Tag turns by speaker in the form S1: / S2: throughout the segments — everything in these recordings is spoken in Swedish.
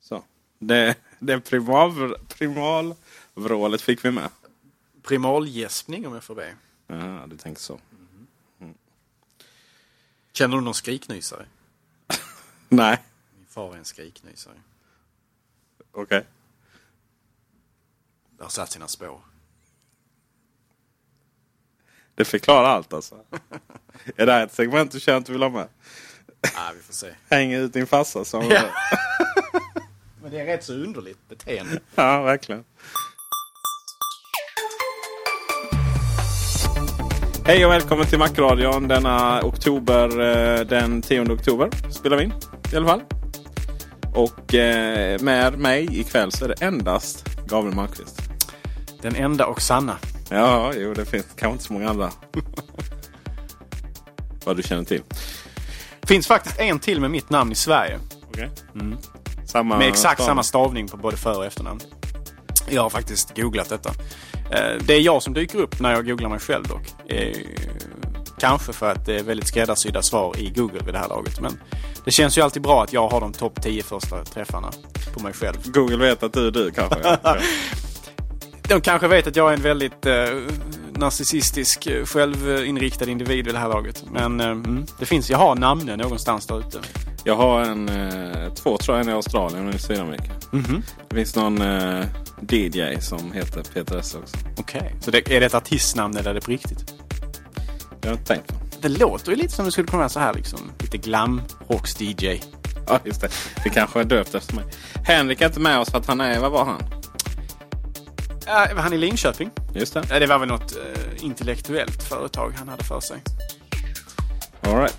S1: Så. Det, det primal, primalvrålet fick vi med.
S2: Primalgäspning om jag får be.
S1: Ja, du tänker så.
S2: Känner du någon skriknysare?
S1: Nej,
S2: Min far är en skriknysare.
S1: okej.
S2: Det har satt sina spår.
S1: Det förklarar allt alltså. är det här ett segment du känner att du vill ha med?
S2: Ah, vi får se.
S1: Häng ut din farsa som...
S2: Ja.
S1: Ja.
S2: Men det är rätt så underligt beteende.
S1: ja, verkligen. Hej och välkommen till Macradion denna oktober. eh, Den 10 oktober spelar vi in i alla fall. Och eh, med mig ikväll så är det endast Gabriel Malmqvist.
S2: Den enda och sanna.
S1: Ja, jo det finns kanske inte så många andra. Vad du känner till.
S2: Finns faktiskt en till med mitt namn i Sverige.
S1: Okej. Samma
S2: Med exakt
S1: stav-
S2: samma stavning på både för och efternamn. Jag har faktiskt googlat detta. Eh, Det är jag som dyker upp när jag googlar mig själv dock. Eh, Kanske för att det är väldigt skräddarsydda svar i Google vid det här laget. Men det känns ju alltid bra att jag har de topp 10 första träffarna på mig själv.
S1: Google vet att du är du kanske.
S2: De kanske vet att jag är en väldigt eh, narcissistisk, eh, självinriktad individ vid det här laget. Men eh, mm, det finns, jag har namnen någonstans där ute.
S1: Jag har en, eh, två tror jag, en i Australien och en i Sydamerika.
S2: Mhm.
S1: Det finns någon eh, DJ som heter Peter S också.
S2: Okej, så det, är det ett artistnamn eller är det på riktigt?
S1: Jag har inte tänkt på.
S2: Det låter ju lite som det skulle kunna vara så här liksom. Lite glam, rocks DJ.
S1: Ja, just det. Det kanske är döpt efter mig. Henrik är inte med oss för att han är, vad var han?
S2: Var han i Linköping?
S1: Just det.
S2: Ja, det var väl något eh, intellektuellt företag han hade för sig.
S1: All right.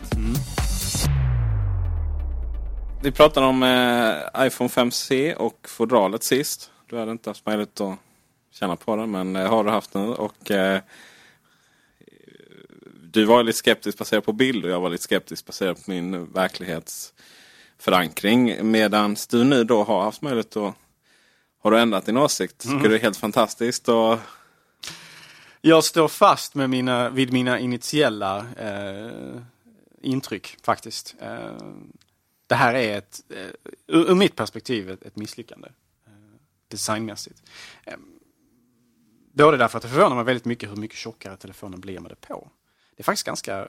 S1: Vi pratade om eh, iPhone 5C och fodralet sist. Du hade inte haft möjlighet att känna på det, men eh, har du haft nu. Och, eh, du var lite skeptisk baserat på bild och jag var lite skeptisk baserat på min verklighetsförankring. Medan du nu då har haft möjlighet att har du ändrat din åsikt? Tycker det är helt fantastiskt? Och,
S2: Jag står fast med mina, vid mina initiella eh, intryck faktiskt. Eh, det här är ett, eh, ur, ur mitt perspektiv, ett, ett misslyckande. Eh, designmässigt. Eh, både därför att det förvånar mig väldigt mycket hur mycket tjockare telefonen blir med det på. Det är faktiskt ganska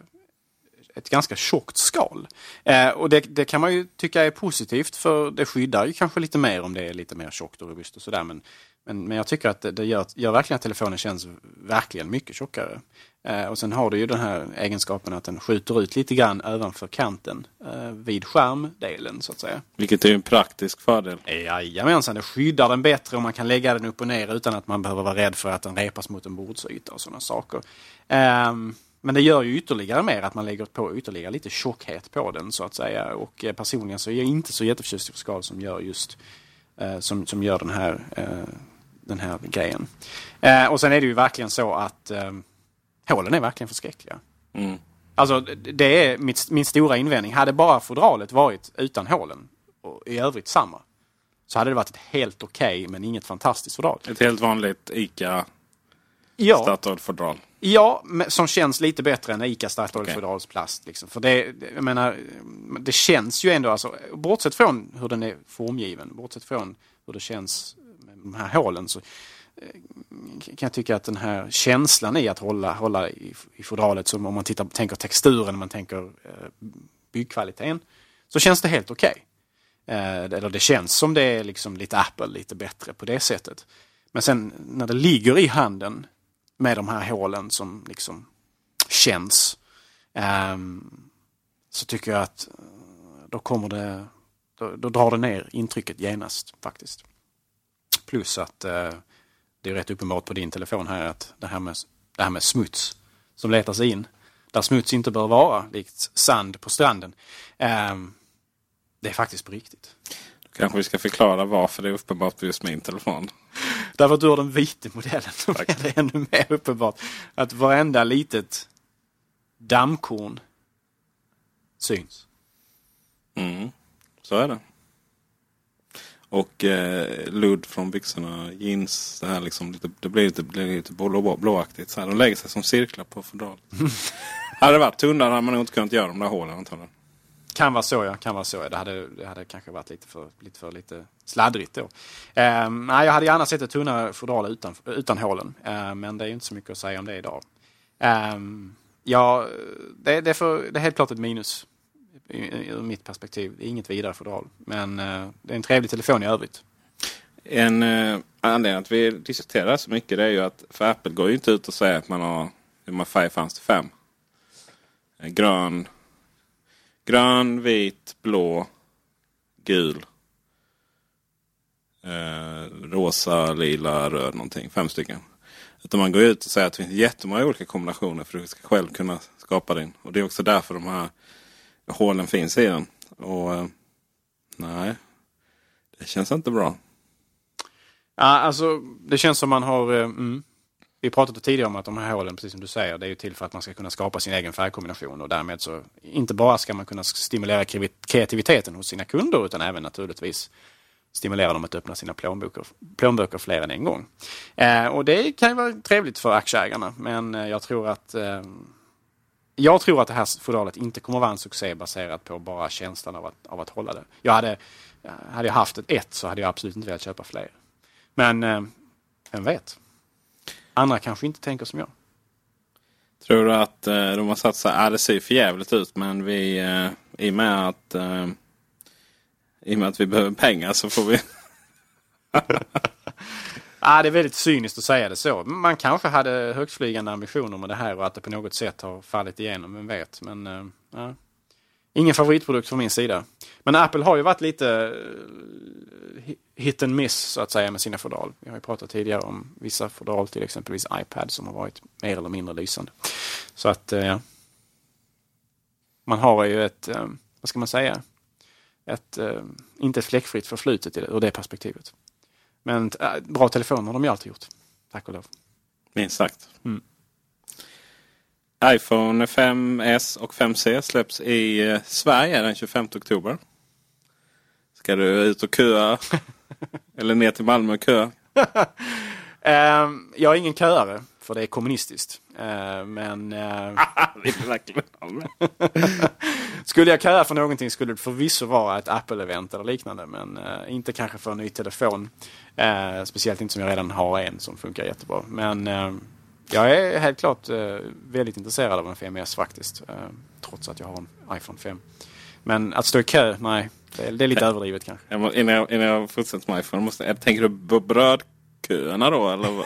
S2: ett ganska tjockt skal. Eh, och det, det kan man ju tycka är positivt för det skyddar ju kanske lite mer om det är lite mer tjockt och robust och sådär. Men, men, men jag tycker att det, det gör, gör verkligen att telefonen känns verkligen mycket tjockare. Eh, och sen har du ju den här egenskapen att den skjuter ut lite grann ovanför kanten eh, vid skärmdelen så att säga.
S1: vilket är en praktisk fördel.
S2: Jajamensan, det skyddar den bättre och man kan lägga den upp och ner utan att man behöver vara rädd för att den repas mot en bordsyta och sådana saker. Men det gör ju ytterligare mer att man lägger på ytterligare lite tjockhet på den så att säga. Och eh, personligen så är jag inte så jätteförtjust i skal som gör just eh, som, som gör den här, eh, den här grejen. Och sen är det ju verkligen så att eh, hålen är verkligen förskräckliga.
S1: Mm.
S2: Alltså det är mitt, min stora invändning. Hade bara fodralet varit utan hålen och i övrigt samma. Så hade det varit ett helt okej men inget fantastiskt fodral.
S1: Ett helt vanligt ICA
S2: Ja,
S1: Statoil-fodral.
S2: ja som känns lite bättre än ICA Statoil
S1: Okej.
S2: fodrals plast. Liksom. För det, jag menar, det känns ju ändå, alltså, bortsett från hur den är formgiven, bortsett från hur det känns med de här hålen så eh, kan jag tycka att den här känslan i att hålla, hålla i, i fodralet, som om man tittar, tänker texturen, man tänker eh, byggkvaliteten, så känns det helt okej. Eh, eller det känns som det är liksom lite Apple, lite bättre på det sättet. Men sen när det ligger i handen med de här hålen som liksom känns, ehm, så tycker jag att eh, då kommer det, då, då drar det ner intrycket genast faktiskt. Plus att eh, det är rätt uppenbart på din telefon här att det här med, det här med smuts som letar sig in, där smuts inte bör vara, likt sand på stranden. ehm, det är faktiskt på riktigt.
S1: Kanske vi ska förklara varför det är uppenbart på just min telefon.
S2: Därför att du har den vita modellen så är det ännu mer uppenbart att varenda litet dammkorn syns.
S1: Mm, så är det. Och eh, ludd från byxorna, jeans, det, här liksom, lite, det blir lite, blir lite blå, blåaktigt. Så här. De lägger sig som cirklar på fodralet. hade det varit tunnare hade man nog inte kunnat göra de där hålen antagligen.
S2: Kan vara så ja, kan vara så. ja. Det hade, det hade kanske varit lite för lite, för lite sladdrigt då. Ehm, nej, jag hade gärna sett ett tunnare fodral utan, utan hålen. Ehm, men det är ju inte så mycket att säga om det idag. Ehm, ja, det, det, är för, det är helt klart ett minus ur mitt perspektiv. Det är inget vidare fodral. Men eh, det är en trevlig telefon i övrigt.
S1: En eh, anledning att vi diskuterar så mycket det är ju att för Apple går ju inte ut och säger att man har hur många färger fanns det? Fem. Eh, grön, grön, vit, blå, gul. Eh, rosa, lila, röd någonting. Fem stycken. Utan man går ut och säger att det finns jättemånga olika kombinationer för att du ska själv kunna skapa din. Och det är också därför de här hålen finns i den. Och eh, nej, det känns inte bra.
S2: Ja, alltså det känns som man har... eh, Mm, vi pratade tidigare om att de här hålen, precis som du säger, det är ju till för att man ska kunna skapa sin egen färgkombination och därmed så inte bara ska man kunna stimulera kreativiteten hos sina kunder utan även naturligtvis stimulera dem att öppna sina plånböcker, plånböcker fler än en gång. Eh, och det kan ju vara trevligt för aktieägarna men eh, jag tror att eh, jag tror att det här fodralet inte kommer vara en succé baserat på bara känslan av att, av att hålla det. Jag hade, eh, hade jag haft ett ett så hade jag absolut inte velat köpa fler. Men eh, vem vet? Andra kanske inte tänker som jag.
S1: Tror du att eh, de har satt sig, ja det ser för jävligt ut men vi eh, i och med att eh, i och med att vi behöver pengar så får vi
S2: Ah, det är väldigt cyniskt att säga det så. Man kanske hade högstflygande ambitioner med det här och att det på något sätt har fallit igenom, vem vet. Men eh, ja. Ingen favoritprodukt från min sida. Men Apple har ju varit lite eh, hit and miss så att säga med sina fodral. Vi har ju pratat tidigare om vissa fodral, till exempelvis iPad, som har varit mer eller mindre lysande. Så att eh, ja. man har ju ett, eh, vad ska man säga, ett, inte ett fläckfritt förflutet ur det perspektivet. Men bra telefoner har de ju alltid gjort. Tack och lov.
S1: minst sagt.
S2: Mm.
S1: iPhone 5S och 5C släpps i eh, Sverige den 25 oktober. Ska du ut och köa? Eller ner till Malmö och köa?
S2: Ehm, jag är ingen köare, för det är kommunistiskt. Ehm, men eh,
S1: med?
S2: skulle jag köa för någonting skulle det förvisso vara ett Apple-event eller liknande. Men eh, inte kanske för en ny telefon. Speciellt inte som jag redan har en som funkar jättebra. Men jag är helt klart eh, väldigt intresserad av en 5S faktiskt. Eh, trots att jag har en iPhone 5. Men att stå i kö, nej. Det är, det är lite överdrivet kanske.
S1: Jag må, innan, jag, innan jag fortsätter med iPhone, måste, jag, tänker du på brödköerna då? Eller?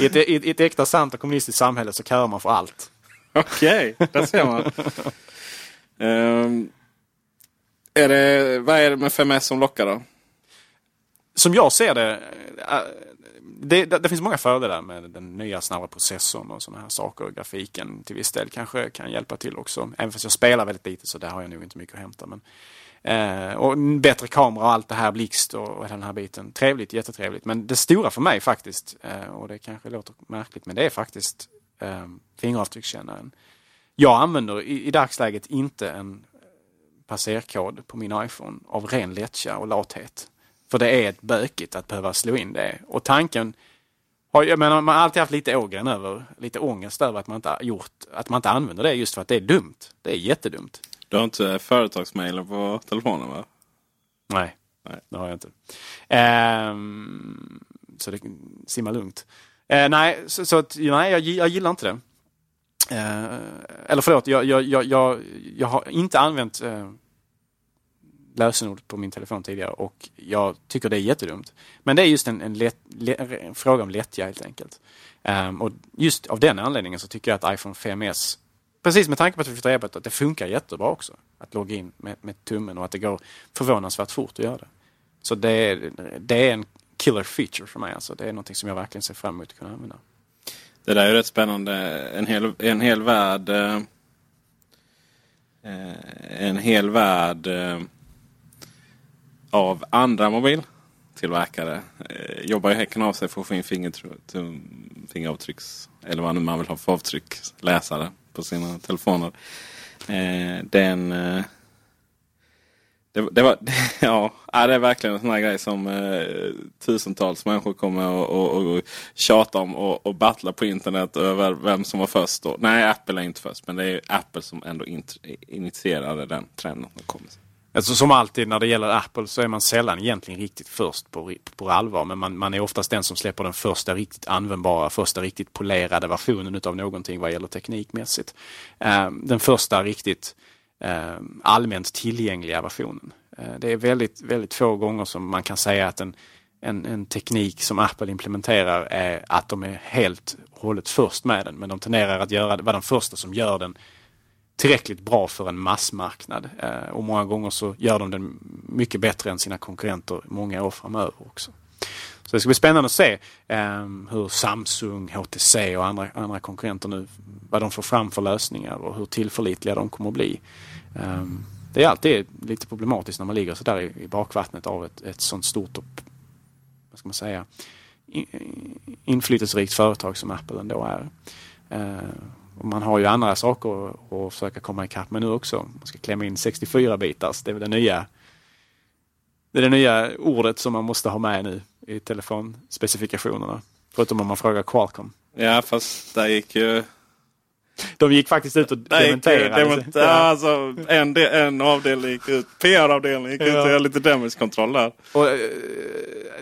S2: I ett, i, ett, äkta sant och kommunistiskt samhälle så köar man för allt.
S1: Okej, där ser man. Ehm, är det, vad är det med 5S som lockar då?
S2: Som jag ser det, eh, det, det, det finns många fördelar med den nya snabba processorn och sådana här saker. Grafiken till viss del kanske kan hjälpa till också. Även fast jag spelar väldigt lite så där har jag nog inte mycket att hämta. Men, eh, och en bättre kamera och allt det här, blixt och, och den här biten. Trevligt, jättetrevligt. Men det stora för mig faktiskt, eh, och det kanske låter märkligt, men det är faktiskt eh, fingeravtryckskännaren. Jag använder i, i dagsläget inte en eh, passerkod på min iPhone av ren lättja och lathet. För det är ett bökigt att behöva slå in det. Och tanken har, jag menar, man har alltid haft lite ågren över, lite ångest över att man inte gjort, att man inte använder det just för att det är dumt. Det är jättedumt.
S1: Du har inte företagsmailen på telefonen va?
S2: Nej,
S1: Nej.
S2: det har jag inte. Ehm, så det simma lugnt. Eh, nej, så, så att, nej, jag, jag gillar inte det. Eh, eller förlåt, jag, jag, jag, jag, jag har inte använt eh, lösenord på min telefon tidigare och jag tycker det är jättedumt. Men det är just en, en, lätt, en fråga om lättja helt enkelt. Um, och just av den anledningen så tycker jag att iPhone 5S, precis med tanke på att vi flyttar e-böter, att det funkar jättebra också. Att logga in med, med tummen och att det går förvånansvärt fort att göra det. Så det är, det är en killer feature för mig. Alltså. Det är någonting som jag verkligen ser fram emot att kunna använda.
S1: Det där är rätt spännande. En hel, en hel värld. Eh, eh en hel värld eh, av andra mobiltillverkare eh, jobbar ju häcken av sig för att få in fingeravtrycks... Eller vad nu man vill ha för avtryck. Läsare på sina telefoner. Eh, den... Eh, det, det, var, ja, det är verkligen en sån här grej som eh, tusentals människor kommer och, och, och tjata om och, och battla på internet över vem som var först. Då. Nej, Apple är inte först, men det är Apple som ändå initierade den trenden. som kom.
S2: Alltså, som alltid när det gäller Apple så är man sällan egentligen riktigt först på, på allvar. Men man, man är oftast den som släpper den första riktigt användbara, första riktigt polerade versionen utav någonting vad gäller teknikmässigt. Eh, den första riktigt eh, allmänt tillgängliga versionen. Eh, det är väldigt, väldigt få gånger som man kan säga att en, en, en teknik som Apple implementerar är att de är helt och hållet först med den. Men de tenderar att göra, vara de första som gör den tillräckligt bra för en massmarknad. Eh, och många gånger så gör de den mycket bättre än sina konkurrenter många år framöver också. Så det ska bli spännande att se eh, hur Samsung, HTC och andra, andra konkurrenter nu, vad de får fram för lösningar och hur tillförlitliga de kommer att bli. Eh, det är alltid lite problematiskt när man ligger så där i, i bakvattnet av ett, ett sånt stort och, vad ska man säga, in- inflytelserikt företag som Apple ändå är. Ehm, och man har ju andra saker att, försöka komma ikapp med nu också. Man ska klämma in 64 bitars. Det är det nya det är det nya ordet som man måste ha med nu i telefonspecifikationerna. Förutom om man frågar Qualcomm.
S1: Ja, fast där gick ju...
S2: De gick faktiskt ut och dementerade.
S1: demont- ja, alltså, en, en avdelning gick ut. PR-avdelningen gick ut och
S2: Ja.
S1: gjorde lite damage control där.
S2: Och, eh,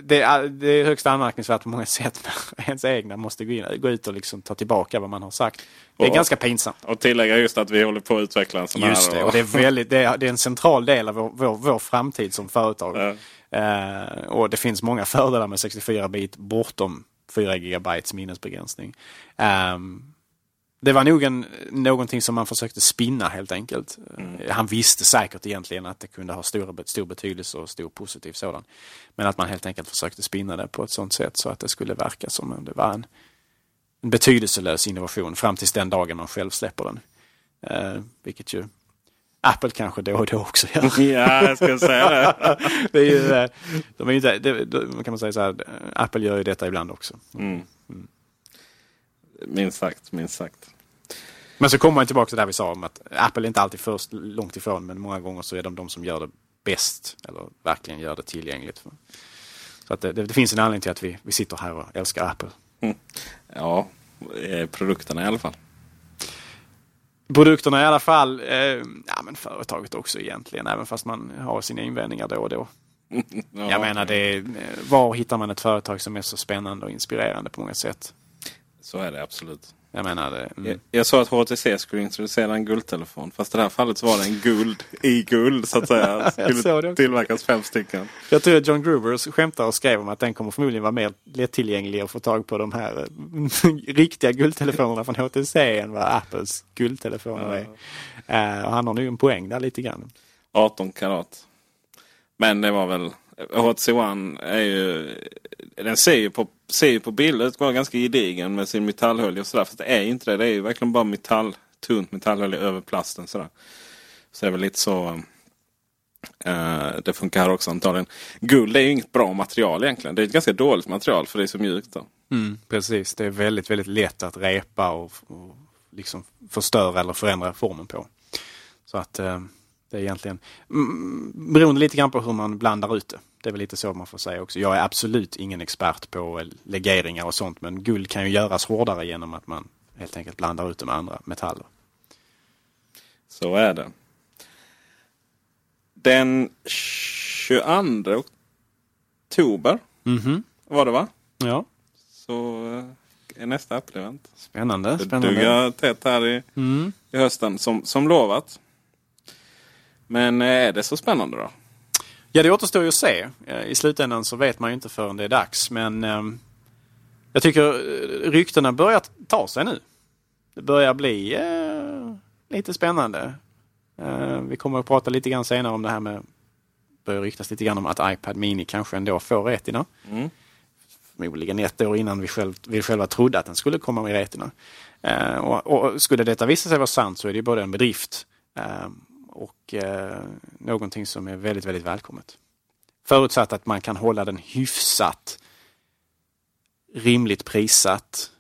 S2: det, är, det är högst anmärkningsvärt på många sätt ens egna måste gå, in, gå ut och liksom ta tillbaka vad man har sagt. Det är
S1: Och-
S2: ganska pinsamt.
S1: Och tillägga just att vi håller på att utveckla en sån
S2: Just
S1: här.
S2: det, och det är, väldigt, det, är, det är en central del av vår, vår, vår framtid som företag.
S1: Ja.
S2: Eh, och det finns många fördelar med 64 bit bortom 4 gigabytes minnesbegränsning. Ehm, det var nog en, någonting som man försökte spinna helt enkelt. Eh, Han visste säkert egentligen att det kunde ha stor, stor betydelse och stor positiv sådan. Men att man helt enkelt försökte spinna det på ett sånt sätt så att det skulle verka som om det var en, en betydelselös innovation fram tills den dagen man själv släpper den. Eh, vilket ju Apple kanske då och då också gör.
S1: Ja, jag ska säga det.
S2: det är ju, eh, de är ju det, kan man säga så här, Apple gör ju detta ibland också.
S1: Mm. Minst sagt, minst sagt.
S2: Men så kommer man tillbaka till det vi sa om att Apple är inte alltid först långt ifrån men många gånger så är de de som gör det bäst eller verkligen gör det tillgängligt. Så att det, det, finns en anledning till att vi, vi sitter här och älskar Apple.
S1: Ja, eh, produkterna i alla fall.
S2: Produkterna i alla fall, eh, ja men företaget också egentligen, även fast man har sina invändningar då och då.
S1: Ja.
S2: Jag menar, det är, eh, var hittar man ett företag som är så spännande och inspirerande på många sätt?
S1: Så är det absolut.
S2: Jag menar, det, mm.
S1: Jag, jag sa att HTC skulle introducera en guldtelefon. Fast i det här fallet så var det en guld i guld så att säga.
S2: Jag såg det
S1: skulle tillverkas fem stycken.
S2: Jag tror att John Gruber skämtar och skrev om att den kommer förmodligen vara mer lättillgänglig att få tag på de här eh, riktiga guldtelefonerna från HTC än vad Apples guldtelefoner är. Eh, och han har nu en poäng där lite grann.
S1: 18 karat. Men det var väl... HTC One är ju... Den ser ju på, ser ju på bilder ut att vara ganska gedigen med sin metallhölje och sådär. Fast det är ju inte det. Det är ju verkligen bara metall, tunt metallhölje över plasten sådär. Så det är väl lite så... Uh, det funkar här också antagligen. Guld är ju inget bra material egentligen. Det är ett ganska dåligt material för det är så mjukt. Då.
S2: Mm, precis, det är väldigt, väldigt lätt att repa och, och liksom förstöra eller förändra formen på. Så att uh, det är egentligen mm, beroende lite grann på hur man blandar ut det. Det är väl lite så man får säga också. Jag är absolut ingen expert på legeringar och sånt men guld kan ju göras hårdare genom att man helt enkelt blandar ut det med andra metaller.
S1: Så är det. Den 22 oktober
S2: mm -hmm.
S1: var det va?
S2: Ja.
S1: Så eh, är nästa Apple-event.
S2: Spännande.
S1: Det
S2: spännande.
S1: duggar tätt här i,
S2: mm.
S1: i hösten som, som lovat. Men eh, är det så spännande då?
S2: Ja, det återstår ju att se. Eh, I slutändan så vet man ju inte förrän det är dags. Men eh, jag tycker ryktena börjar ta sig nu. Det börjar bli lite spännande. Vi kommer att prata lite grann senare om det här med börjar ryktas lite grann om att iPad Mini kanske ändå får Retina.
S1: Mm.
S2: Förmodligen ett år innan vi, själv, vi själva trodde att den skulle komma med Retina. Eh, och, och, skulle detta visa sig vara sant så är det både en bedrift eh, och eh, någonting som är väldigt, väldigt välkommet. Förutsatt att man kan hålla den hyfsat rimligt prissatt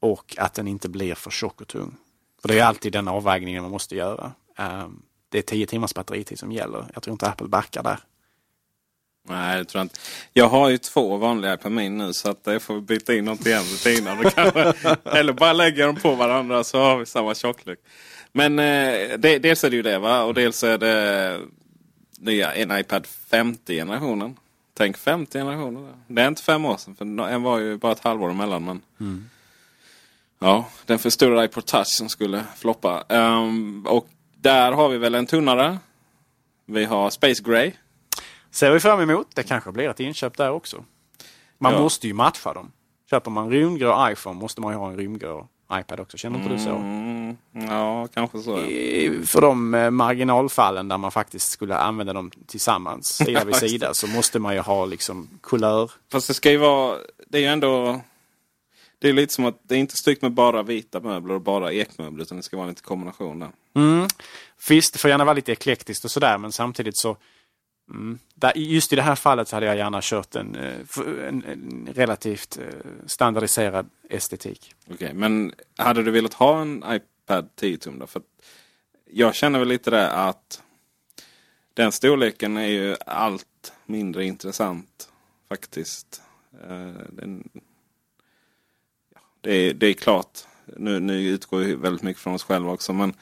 S2: och att den inte blir för tjock och tung. För det är alltid den avvägningen man måste göra. Um, det är 10 timmars batteritid som gäller. Jag tror inte Apple backar där.
S1: Nej, det tror jag inte. Jag har ju två vanliga på min nu så att jag får byta in dem till en rutin. Eller bara lägga dem på varandra så har vi samma tjocklek. Men eh, det, dels är det ju det va och dels är det nya en iPad 50 generationen. Tänk 50 generationer. Det är inte fem år sedan för en var ju bara ett halvår emellan. Men...
S2: Mm.
S1: Ja, den förstorade iPod Touch som skulle floppa. Um, och där har vi väl en tunnare. Vi har Space Gray.
S2: Ser vi fram emot. Det kanske blir ett inköp där också. Man ja. måste ju matcha dem. Köper man rymdgrå iPhone måste man ju ha en rymdgrå iPad också. Känner inte du så?
S1: Mm, ja, kanske så.
S2: I, för de eh, marginalfallen där man faktiskt skulle använda dem tillsammans, sida vid sida, så måste man ju ha liksom kulör.
S1: Fast det ska ju vara... Det är ju ändå... Det är lite som att det är inte styckt med bara vita möbler och bara ekmöbler utan det ska vara lite kombination där.
S2: Mm. Visst, det får gärna vara lite eklektiskt och sådär men samtidigt så mm, där, Just i det här fallet så hade jag gärna kört en, eh, en, en relativt eh, standardiserad estetik.
S1: Okej, okay, men hade du velat ha en iPad 10 tum då? För jag känner väl lite det att den storleken är ju allt mindre intressant faktiskt. Eh, den, det är, det är klart. Nu, nu utgår vi väldigt mycket från oss själva också. Men,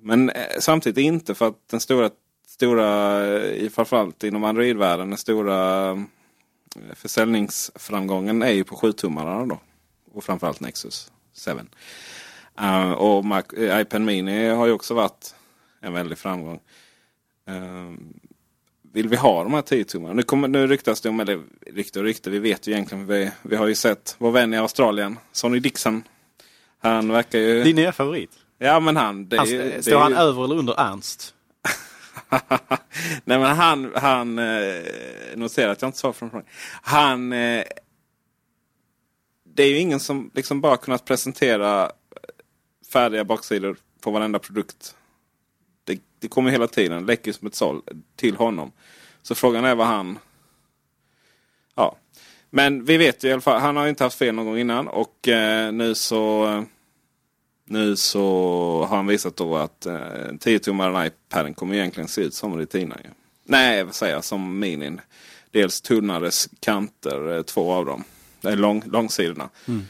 S1: men samtidigt inte för att den stora, stora i framförallt inom Android-världen, den stora eh, försäljningsframgången är ju på 7-tummarna då. Och framförallt Nexus 7. Uh, och Mac, iPad Mini har ju också varit en väldig framgång. Uh, vill vi ha de här 10 tummarna? Nu, kommer, nu ryktas det om, eller rykte och rykte, vi vet ju egentligen. Vi, vi har ju sett vår vän i Australien, Sonny Dixon. Han verkar ju...
S2: Din nya favorit?
S1: Ja men han...
S2: Det, han det, står det, han över eller under Ernst?
S1: Nej men han, han eh, noterar att jag inte svarar från frågan. Han... Eh, det är ju ingen som liksom bara kunnat presentera färdiga baksidor på varenda produkt det, det kommer hela tiden. Läcker som ett såll till honom. Så frågan är vad han... Ja. Men vi vet ju i alla fall. Han har inte haft fel någon gång innan. Och eh, nu så... Eh, nu så har han visat då att eh, 10-tummaren iPaden kommer egentligen se ut som Retina. Ja. Nej, vad säger jag? Som Minin. Dels tunnare kanter, eh, två av dem. Det är lång, långsidorna. Mm.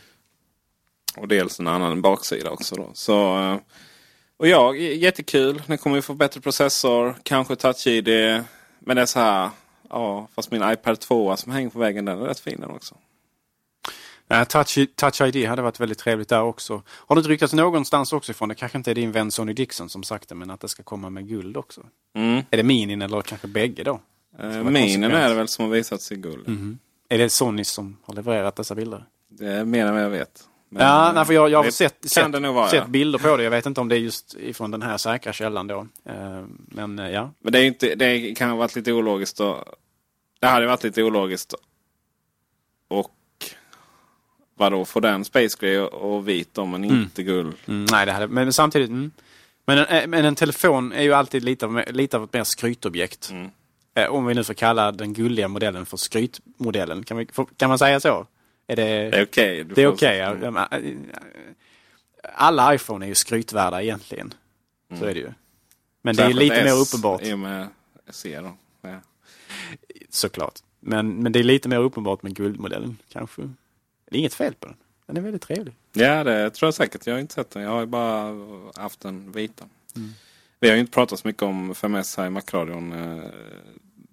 S1: Och dels en annan baksida också. Då. Så eh, och ja, jättekul. Den kommer ju få bättre processor. Kanske touch-id. Men det är så här. Ja, fast min iPad 2 som hänger på väggen den är rätt fin den också.
S2: Ja, touch, touch ID hade varit väldigt trevligt där också. Har det ryktats någonstans också ifrån, det kanske inte är din vän Sonny Dixon som sagt det, men att det ska komma med guld också?
S1: Mm.
S2: Är det minin eller kanske bägge då?
S1: Eh, minin är det väl som har visats i guld.
S2: Mm. Är det Sony som har levererat dessa bilder?
S1: Det är mer än vad jag vet.
S2: Men, ja, nej, för jag, jag har sett,
S1: sett,
S2: vara, sett bilder på det. Jag vet inte om det är just ifrån den här säkra källan då. Eh, men eh, ja.
S1: Men det, är inte, det kan ha varit lite ologiskt. Och, det hade varit lite ologiskt. Och vadå, få den Space Gray och, och vit då, men mm. inte guld?
S2: Mm, nej, det hade, men samtidigt. Mm. Men, en, eh, men en telefon är ju alltid lite av, lite av ett mer skrytobjekt.
S1: Mm.
S2: Om vi nu får kalla den gulliga modellen för skrytmodellen. Kan, vi, kan man säga så? Är det,
S1: Det är okej.
S2: Det är
S1: får-
S2: okej. ja. Alla iPhone är ju skrytvärda egentligen. Så är det ju. Men det är
S1: Mm. Särskilt
S2: lite mer
S1: S
S2: uppenbart
S1: I och med C då. Ja.
S2: såklart. Men, men det är lite mer uppenbart med guldmodellen kanske. Det är inget fel på den. Den är väldigt trevlig.
S1: ja, det tror jag säkert. Jag har inte sett den. Jag har bara haft den vita.
S2: Mm.
S1: Vi har ju inte pratat så mycket om 5S här i Macradion. eh,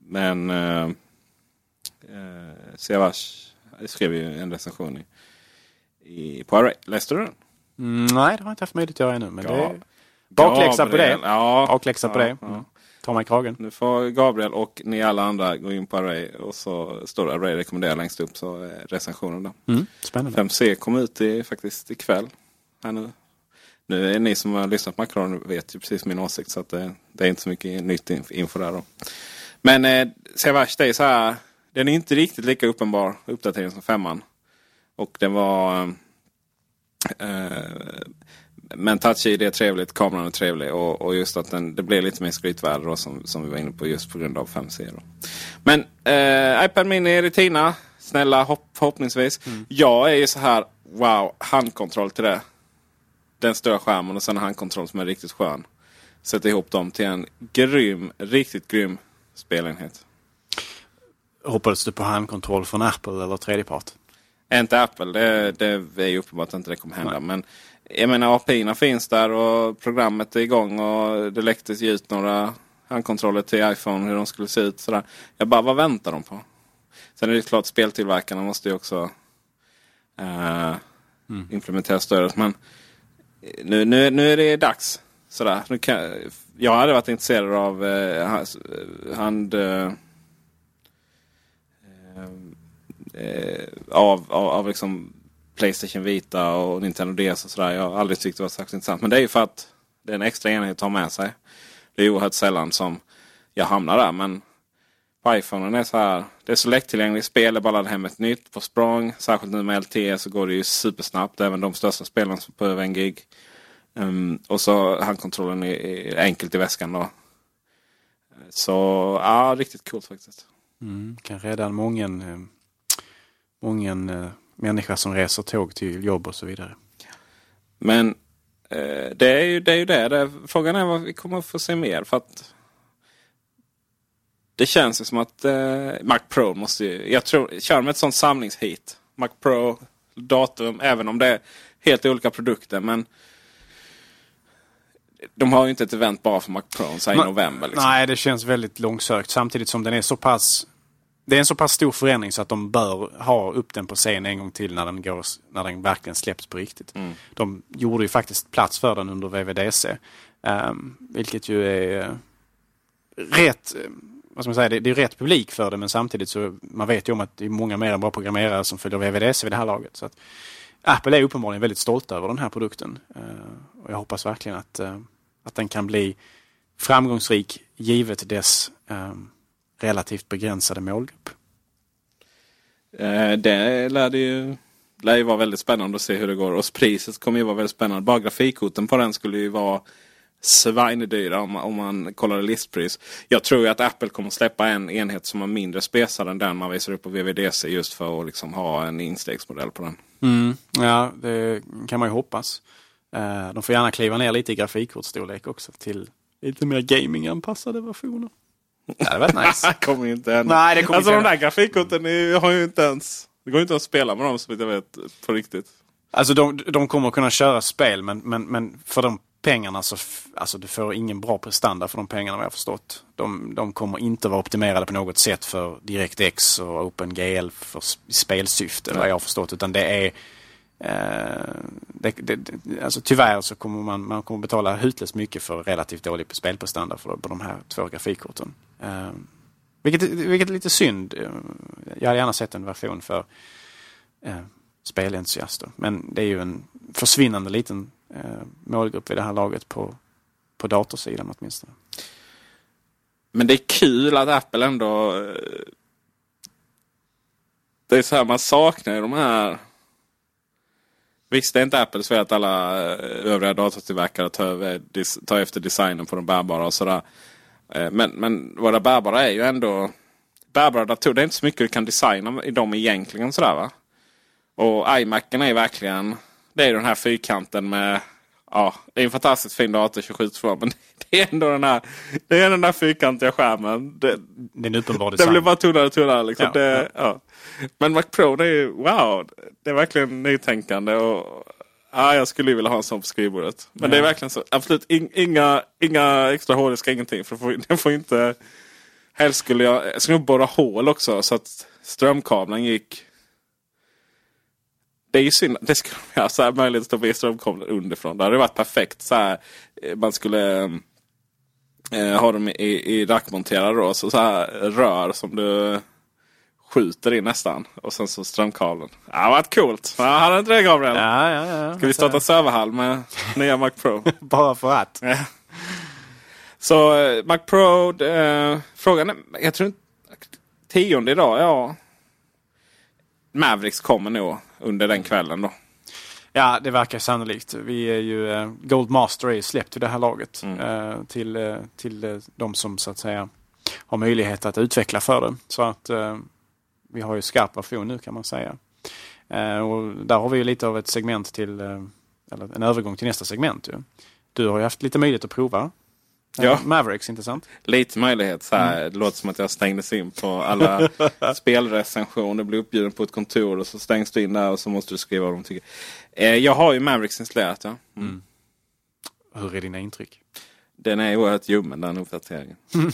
S1: Men eh, eh, Siavash skrev ju en recension i, i, på Array. Läste du den?
S2: Mm, nej, det har jag inte haft möjlighet att göra ännu. Men
S1: Ja.
S2: det är bakläxa på
S1: Gabriel,
S2: det.
S1: Ja,
S2: Bakläxa på
S1: ja,
S2: det.
S1: ja.
S2: Mm. Ta mig i kragen.
S1: Nu får Gabriel och ni alla andra gå in på Array och så står det Array rekommenderar längst upp så recensionen där.
S2: Mm, spännande.
S1: 5C kom ut i, faktiskt ikväll. Här nu. nu är ni som har lyssnat på Macron vet ju precis min åsikt så att det, det är inte så mycket nytt inf- info där då. Men eh, Savage det är så här. Den är inte riktigt lika uppenbar uppdatering som femman. Och den var... Eh, men Touch ID är trevligt, kameran är trevlig och, och just att den, det blev lite mer skrytvärde då som, som vi var inne på just på grund av 5C. Då. Men eh, iPad Mini Retina, snälla hopp, förhoppningsvis. Jag är ju så här, wow, handkontroll till det. Den stora skärmen och sen en handkontroll som är riktigt skön. Sätta ihop dem till en grym, riktigt grym spelenhet.
S2: Hoppades du på handkontroll från Apple eller tredjepart?
S1: Inte Apple, det, det är ju uppenbart att inte det kommer hända. Men jag menar API finns där och programmet är igång och det läcktes ut några handkontroller till iPhone hur de skulle se ut. Sådär. Jag bara, vad väntar de på? Sen är det klart speltillverkarna måste ju också eh, implementera stödet. Men nu, nu, nu är det dags. Sådär. Nu kan, jag hade varit intresserad av eh, hans- hand... Eh, eh, av, av, av liksom Playstation Vita och Nintendo DS och sådär. Jag har aldrig tyckt det var särskilt intressant. Men det är ju för att det är en extra enhet att ha med sig. Det är oerhört sällan som jag hamnar där. Men på iPhonen är så här. Det är så lättillgängligt spel. Det bara laddar hem ett nytt på språng. Särskilt nu med LTE så går det ju supersnabbt. Även de största spelen på över en gig. Um, och så handkontrollen är, är enkelt i väskan då. Så ja, riktigt coolt faktiskt.
S2: Mm, kan rädda en mången, eh, mången eh, människa som reser tåg till jobb och så vidare.
S1: Men eh, det, är ju, det är ju det. det. Frågan är vad vi kommer att få se mer. För att det känns ju som att eh, Mac Pro måste ju... Jag tror, kör med ett sånt samlingshit. Mac Pro, datum, även om det är helt olika produkter. Men de har ju inte ett event bara för Mac Pro i november. Liksom.
S2: Nej, det känns väldigt långsökt samtidigt som den är så pass det är en så pass stor förändring så att de bör ha upp den på scen en gång till när den, går, när den verkligen släpps på riktigt.
S1: Mm.
S2: De gjorde ju faktiskt plats för den under VVDC. Um, vilket ju är eh, rätt, eh, vad ska man säga, det, det är rätt publik för det men samtidigt så man vet ju om att det är många mer än bara programmerare som följer VVDC vid det här laget. Så att Apple är uppenbarligen väldigt stolta över den här produkten. Uh, och jag hoppas verkligen att, uh, att den kan bli framgångsrik givet dess um, relativt begränsade målgrupp.
S1: Eh, det lär, det ju, lär ju vara väldigt spännande att se hur det går. Och priset kommer ju vara väldigt spännande. Bara grafikkorten på den skulle ju vara svinedyra om, om man kollar listpris. Jag tror ju att Apple kommer släppa en enhet som är mindre spesad än den man visar upp på VVDC just för att liksom ha en instegsmodell på den.
S2: Mm, ja, det kan man ju hoppas. Uh, de får gärna kliva ner lite i grafikkortsstorlek också till lite mer gaminganpassade versioner. Det hade varit nice.
S1: Kommer ju inte hända.
S2: Nej, det kommer
S1: alltså
S2: inte
S1: de där grafikkorten är, har ju inte ens... Det går ju inte att spela med dem så vitt jag vet på riktigt.
S2: Alltså de, de kommer kunna köra spel men, men, men för de pengarna så alltså du får ingen bra prestanda för de pengarna vad jag förstått. De, de kommer inte vara optimerade på något sätt för DirectX och OpenGL för spelsyfte vad jag har förstått. Utan det är Eh, det, det, alltså tyvärr så kommer man, man kommer betala hutlöst mycket för relativt dålig spelprestanda för, på de här två grafikkorten. Eh, vilket, vilket är lite synd. Eh, jag hade gärna sett en version för eh, spelentusiaster. Men det är ju en försvinnande liten eh, målgrupp vid det här laget på, på datorsidan åtminstone.
S1: Men det är kul att Apple ändå... Eh, det är så här, man saknar ju de här... Visst, det är inte Apples fel att alla eh, övriga datortillverkare tar, eh, tar efter designen på de bärbara och sådär. Eh, men, men våra bärbara är ju ändå... Bärbara datorer, det är inte så mycket du kan designa i dem egentligen sådär va? Och iMacen är verkligen... Det är den här fyrkanten med... Ja, det är en fantastiskt fin dator 27 men det är ändå den här, det är den där fyrkantiga skärmen. Det,
S2: Det är en uppenbar design.
S1: blir bara tunnare och tunnare. Liksom.
S2: Ja,
S1: det, ja. Men Mac Pro, det är wow. Det är verkligen nytänkande. Och, ja, jag skulle ju vilja ha en sån på skrivbordet. Men det är verkligen så. Absolut in, inga, inga extra hårddiskar, ingenting. För den får, den inte... Helst skulle jag, jag skulle borra hål också så att strömkabeln gick... Det är ju synd. Det skulle de ha så här möjlighet att stoppa i strömkabeln underifrån. Det hade varit perfekt. Så här, eh, man skulle eh, ha dem i, i rackmonterade då. Så, så här rör som du skjuter in nästan. Och sen så strömkabeln. Ja, det hade varit coolt. Ja, hade inte det Gabriel?
S2: Ja, ja, ja.
S1: Ska vi starta serverhall med nya Mac Pro?
S2: Bara för att.
S1: Ja. Så eh, Mac Pro, eh, frågan är, jag tror inte, tionde idag, ja. Mavericks kommer nog under den kvällen då.
S2: Ja, det verkar sannolikt. Vi är ju, eh, Gold Master är ju släppt i det här laget.
S1: Mm.
S2: Eh, till eh, till eh, de som så att säga har möjlighet att utveckla för det. Så att eh, vi har ju skarp version nu kan man säga. Eh, och där har vi ju lite av ett segment till, eller en övergång till nästa segment. Ju. Du har ju haft lite möjlighet att prova. Eh,
S1: Ja.
S2: Mavericks, inte sant?
S1: Lite möjlighet så här. Det låter som att jag stängdes in på alla spelrecensioner. Blir uppbjuden på ett kontor och så stängs du in där och så måste du skriva vad de tycker. Eh, jag har ju Mavericks installerat. Ja. Mm.
S2: Hur är dina intryck?
S1: Den är oerhört ljummen den uppdateringen.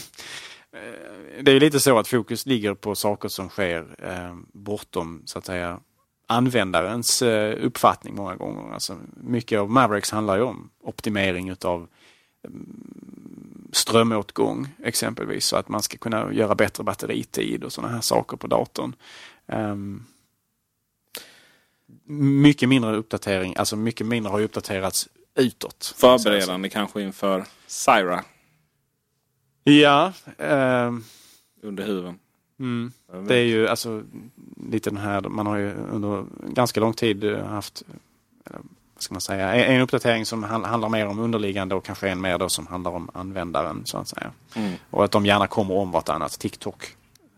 S2: det är lite så att fokus ligger på saker som sker eh, bortom så att säga användarens eh, uppfattning många gånger. Alltså, mycket av Mavericks handlar ju om optimering utav mm, strömåtgång exempelvis så att man ska kunna göra bättre batteritid och sådana här saker på datorn. Ehm, mycket mindre uppdatering, alltså mycket mindre har uppdaterats utåt.
S1: Förberedande kanske inför Syra
S2: Ja, ehm,
S1: under huven.
S2: Mm. Det är ju alltså lite den här, man har ju under ganska lång tid eh, haft, ska man säga, en uppdatering som han- handlar mer om underliggande och kanske en mer då som handlar om användaren så att säga.
S1: Mm.
S2: Och att de gärna kommer om vartannat, TikTok.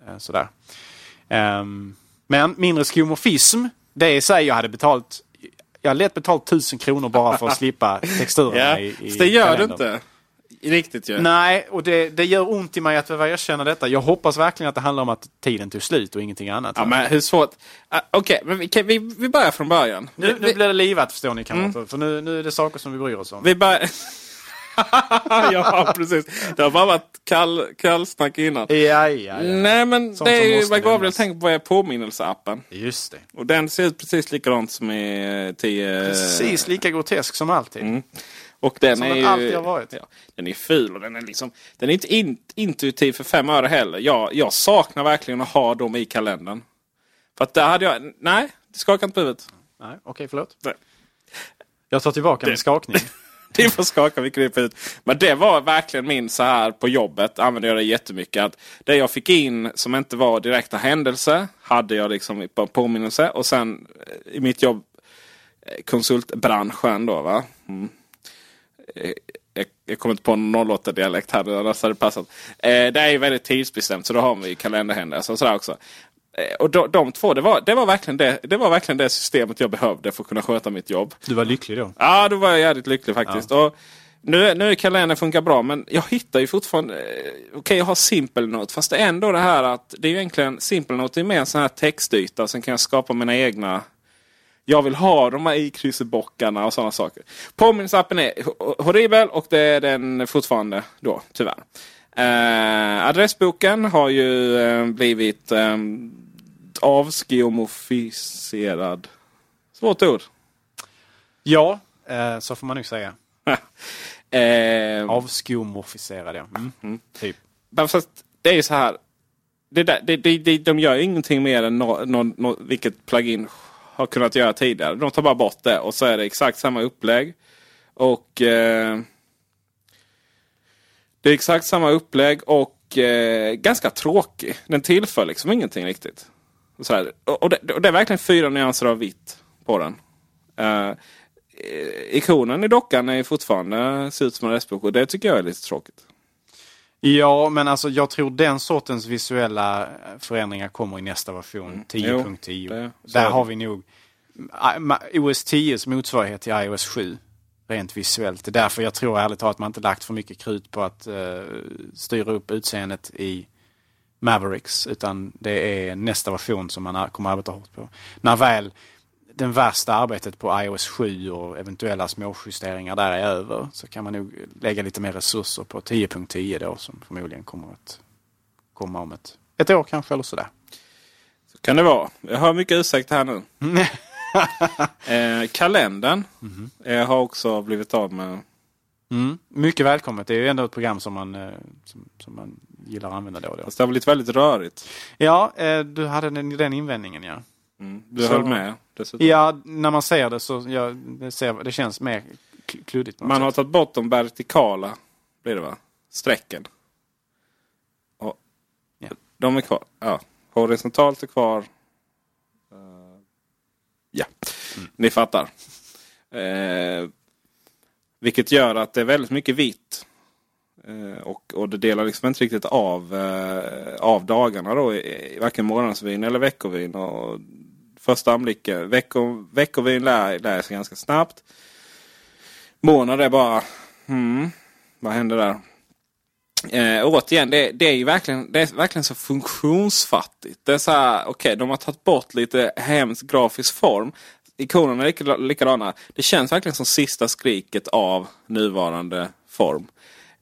S2: eh, Sådär. Ehm, men mindre skomorfism, det i sig jag hade betalt, jag hade lätt betalt tusen kronor bara för att slippa texturerna
S1: Ja,
S2: i, i
S1: det gör du
S2: kalendern.
S1: inte. Riktigt ju.
S2: Nej, och det, det gör ont i mig att behöva erkänna detta. Jag hoppas verkligen att det handlar om att tiden tog slut och ingenting annat.
S1: Ja, men hur svårt? Uh, Okej, men vi, vi, vi börjar från början.
S2: nu, nu
S1: vi,
S2: blir det livat förstår ni kamrater. För nu, nu är det saker som vi bryr oss om.
S1: vi börjar... ja, precis. Det har bara varit kall, kallsnack innan.
S2: Ja, ja, ja.
S1: Nej, men
S2: Sånt
S1: det är ju vad Gabriel tänker på är påminnelseappen.
S2: Just det.
S1: Och den ser ut precis likadant som i 10...
S2: Precis lika grotesk som alltid.
S1: Mm. Och den
S2: Som
S1: är
S2: den
S1: ju,
S2: alltid har varit.
S1: Ja, den är ful och den är liksom Den är inte in, intuitiv för fem öre heller. Jag, jag saknar verkligen att ha dem i kalendern. För att där hade jag... Nej, det skakar inte på huvudet.
S2: Nej, okej, förlåt.
S1: Nej.
S2: Jag tar tillbaka min skakning.
S1: Det får skaka mycket det på huvudet. Men det var verkligen min så här på jobbet. Använde jag det jättemycket. Att det jag fick in som inte var direkta händelser. Hade jag liksom på påminnelse. Och sen eh, i mitt jobb eh, konsultbranschen då va. Mm. Eh, Jag, jag kommer inte på någon 08 dialekt här. Annars hade det passat. Eh, det är ju väldigt tidsbestämt. Så då har vi kalenderhändelser och sådär också. Eh, Och de, de två, det var, det, var verkligen det, det var verkligen det systemet jag behövde för att kunna sköta mitt jobb.
S2: Du var lycklig då?
S1: Ja, då var jag jävligt lycklig faktiskt. Och nu, nu är kalendern funkar bra men jag hittar ju fortfarande... eh, Okej, jag har Simple Note fast det är ändå det här att det är ju egentligen Simple Note är mer en sån här textyta. Sen kan jag skapa mina egna... Jag vill ha de här ikryssebockarna och sådana saker. Påminnelseappen är ho- horribel och det är den fortfarande då, tyvärr. Eh, adressboken har ju eh, blivit eh, avskeomorfiserad. Svårt ord.
S2: Ja, eh, så får man nog säga.
S1: eh,
S2: Avskomorfiserad, ja. Mm. Typ.
S1: Men fast det är ju så här. Det där, det, det, det, de gör ju ingenting mer än no, no, no, vilket plugin har kunnat göra tidigare. De tar bara bort det och så är det exakt samma upplägg. Och eh, Det är exakt samma upplägg och eh, ganska tråkig. Den tillför liksom ingenting riktigt. Och, så här, och, det, och det är verkligen fyra nyanser av vitt på den. Eh, eh ikonen i dockan är fortfarande ser ut som en restbok och det tycker jag är lite tråkigt.
S2: Ja, men alltså jag tror den sortens visuella förändringar kommer i nästa version, 10.10.
S1: Jo, det- så
S2: Där har vi nog OS 10s motsvarighet till iOS 7 rent visuellt. Det är därför jag tror ärligt talat att man inte lagt för mycket krut på att eh, styra upp utseendet i Mavericks utan det är nästa version som man kommer arbeta hårt på. När väl den värsta arbetet på iOS 7 och eventuella småjusteringar där är över så kan man nog lägga lite mer resurser på 10.10 då som förmodligen kommer att komma om ett, ett år kanske eller sådär.
S1: Så kan det vara. Jag har mycket ursäkt här nu. eh, kalendern eh, har också blivit av med.
S2: Mm. Mycket välkommet. Det är ju ändå ett program som man, eh, som, som man gillar att använda då och då.
S1: Fast det har blivit väldigt rörigt.
S2: Ja, eh, du hade den, den invändningen ja.
S1: Mm. Du
S2: Så-
S1: höll med dessutom.
S2: Ja, när man ser det så ja, det, ser, det känns mer kl- kluddigt.
S1: Man har
S2: sätt.
S1: tagit bort de vertikala blir det va? strecken. Och
S2: Ja.
S1: De är kvar. Ja. Horisontalt är kvar. Eh, ja, ni fattar. Eh, vilket gör att det är väldigt mycket vitt. Eh, och, och det delar liksom inte riktigt av, eh, av dagarna då. i- Varken månadsvin eller veckovin. Och första anblicken. Eh, veckor, veckovin lär, lär sig ganska snabbt. Månad är bara... Hmm, vad händer där? Eh, återigen, det, det är ju verkligen, det är verkligen så funktionsfattigt. Det är så här, okej, de har tagit bort lite hemsk grafisk form. Ikonerna är likadana. Det känns verkligen som sista skriket av nuvarande form.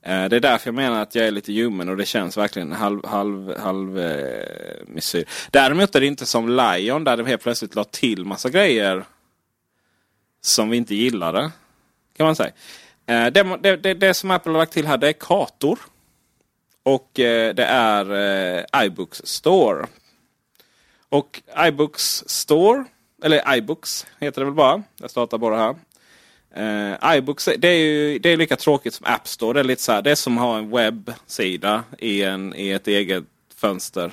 S1: Eh, det är därför jag menar att jag är lite ljummen och det känns verkligen halv, halv, halv eh, missyr. Däremot är det inte som Lion där de helt plötsligt la till massa grejer som vi inte gillade. Kan man säga. Eh, det, det, det, det som Apple har lagt till här det är kartor. Och eh, det är eh, iBooks Store. Och iBooks Store, eller iBooks heter det väl bara. Jag startar bara här. Uh, iBooks det är ju det är lika tråkigt som App Store. Det är lite så här, det är som att ha en webbsida i, en, i ett eget fönster.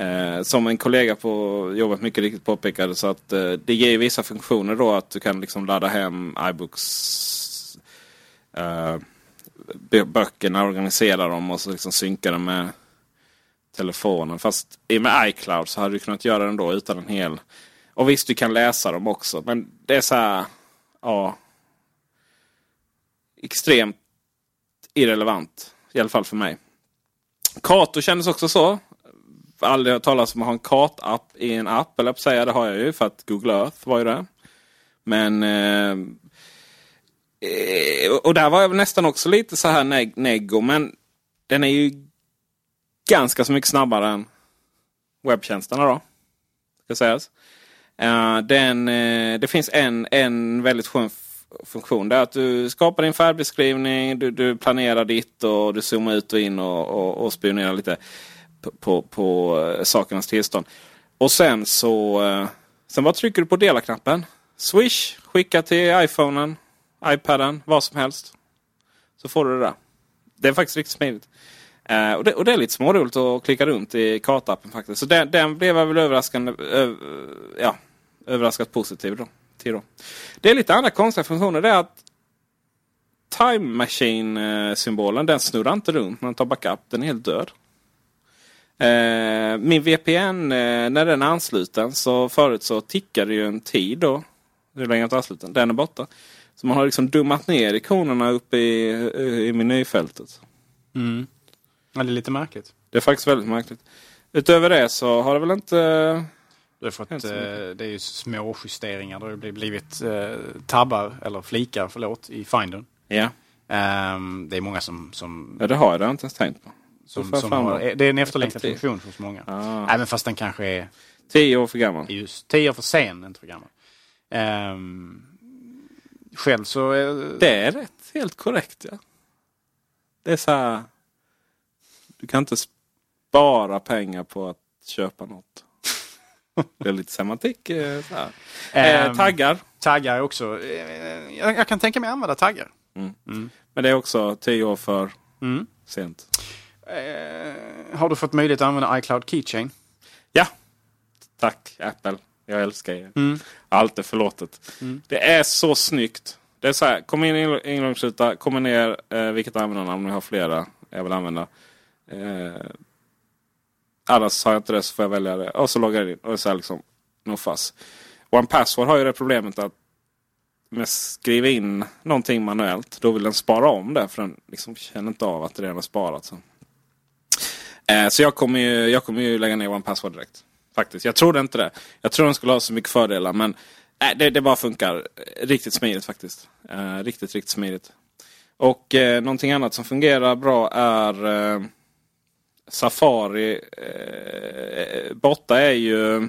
S1: Uh, som en kollega på jobbet mycket riktigt påpekade så att uh, det ger vissa funktioner då att du kan liksom ladda hem iBooks böckerna, organisera dem och så liksom synka dem med telefonen. Fast i och med iCloud så hade du kunnat göra det ändå utan en hel... Och visst, du kan läsa dem också. Men det är så här... Ja. Extremt irrelevant. I alla fall för mig. Kato kändes också så. Aldrig hört talas om att ha en kartapp i en app. Eller på säga, det har jag ju för att Google Earth var ju det. Men... Eh, eh, och där var jag väl nästan också lite så här neg neggo. Men den är ju ganska så mycket snabbare än webbtjänsterna då. Ska sägas. Eh, den, eh, det finns en, en väldigt skön funktion. Det är att du skapar din färdbeskrivning, du, du planerar ditt och du zoomar ut och in och, och, och spionerar lite på, på, på eh, sakernas tillstånd. Och sen så eh, sen bara trycker du på dela-knappen. Swish, skicka till iPhonen, iPaden, vad som helst. Så får du det där. Det är faktiskt riktigt smidigt. Eh, och, det, och det är lite småroligt att klicka runt i kartappen faktiskt. Så den, den blev jag väl överraskande, ö, ja, överraskat positiv då, till då. Det är lite andra konstiga funktioner. Det är att Time Machine-symbolen den snurrar inte runt när man tar backup. Den är helt död. Eh, min VPN, eh, när den är ansluten så förut så tickade ju en tid då. Hur länge är ansluten? Den är borta. Så man har liksom dummat ner ikonerna uppe i, i menyfältet.
S2: Mm. Ja, det är lite märkligt.
S1: Det är faktiskt väldigt märkligt. Utöver det så har det väl inte...
S2: Det är, för att, eh, det är ju små justeringar. Det har blivit eh, tabbar, eller flikar, förlåt, i Findern.
S1: Ja,
S2: Ehm, det är många som, som,
S1: ja det har jag, inte ens tänkt på.
S2: som, som har. Det är en efterlängtad funktion hos många.
S1: Ah.
S2: Även fast den kanske är
S1: Tio år för gammal.
S2: just tio år för sen, inte för gammal. Ehm, själv så... eh,
S1: Det är rätt helt korrekt ja. Det är så här. Du kan inte spara pengar på att köpa något. Det är lite semantik. eh. Eh,
S2: ehm,
S1: taggar.
S2: Taggar också... eh, jag, jag kan tänka mig använda taggar.
S1: Men det är också tio år för
S2: Mm.
S1: sent.
S2: Eh, har du fått möjlighet att använda iCloud Keychain?
S1: Ja, tack Apple. Jag älskar er.
S2: Mm.
S1: Allt är förlåtet. Det är så snyggt. Det är så här, kom in i ingångsruta, kommer ner eh, vilket användarnamn, ni har flera jag vill använda. Eh, annars har jag inte det så får jag välja det. Och så loggar jag in. Och så här liksom, no fuss. One Password har ju det problemet att med skriva in någonting manuellt. Då vill den spara om det för den liksom känner inte av att det redan har sparat. Så, eh, så jag, kommer ju, jag kommer ju lägga ner One Password direkt. Faktiskt. Jag trodde inte det. Jag tror den skulle ha så mycket fördelar men eh, det, det bara funkar riktigt smidigt faktiskt. Eh, riktigt, riktigt smidigt. Och eh, någonting annat som fungerar bra är eh, Safari. Eh, borta är ju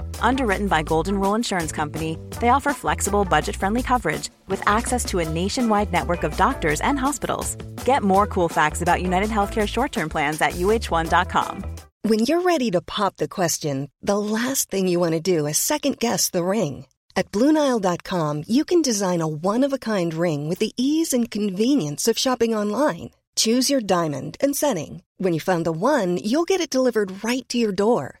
S3: Underwritten by Golden Rule Insurance Company, they offer flexible, budget friendly coverage with access to a nationwide network of doctors and hospitals. Get more cool facts about United Healthcare short term plans at uh1.com.
S4: When you're ready to pop the question, the last thing you want to do is second guess the ring. At Bluenile.com, you can design a one of a kind ring with the ease and convenience of shopping online. Choose your diamond and setting. When you find the one, you'll get it delivered right to your door.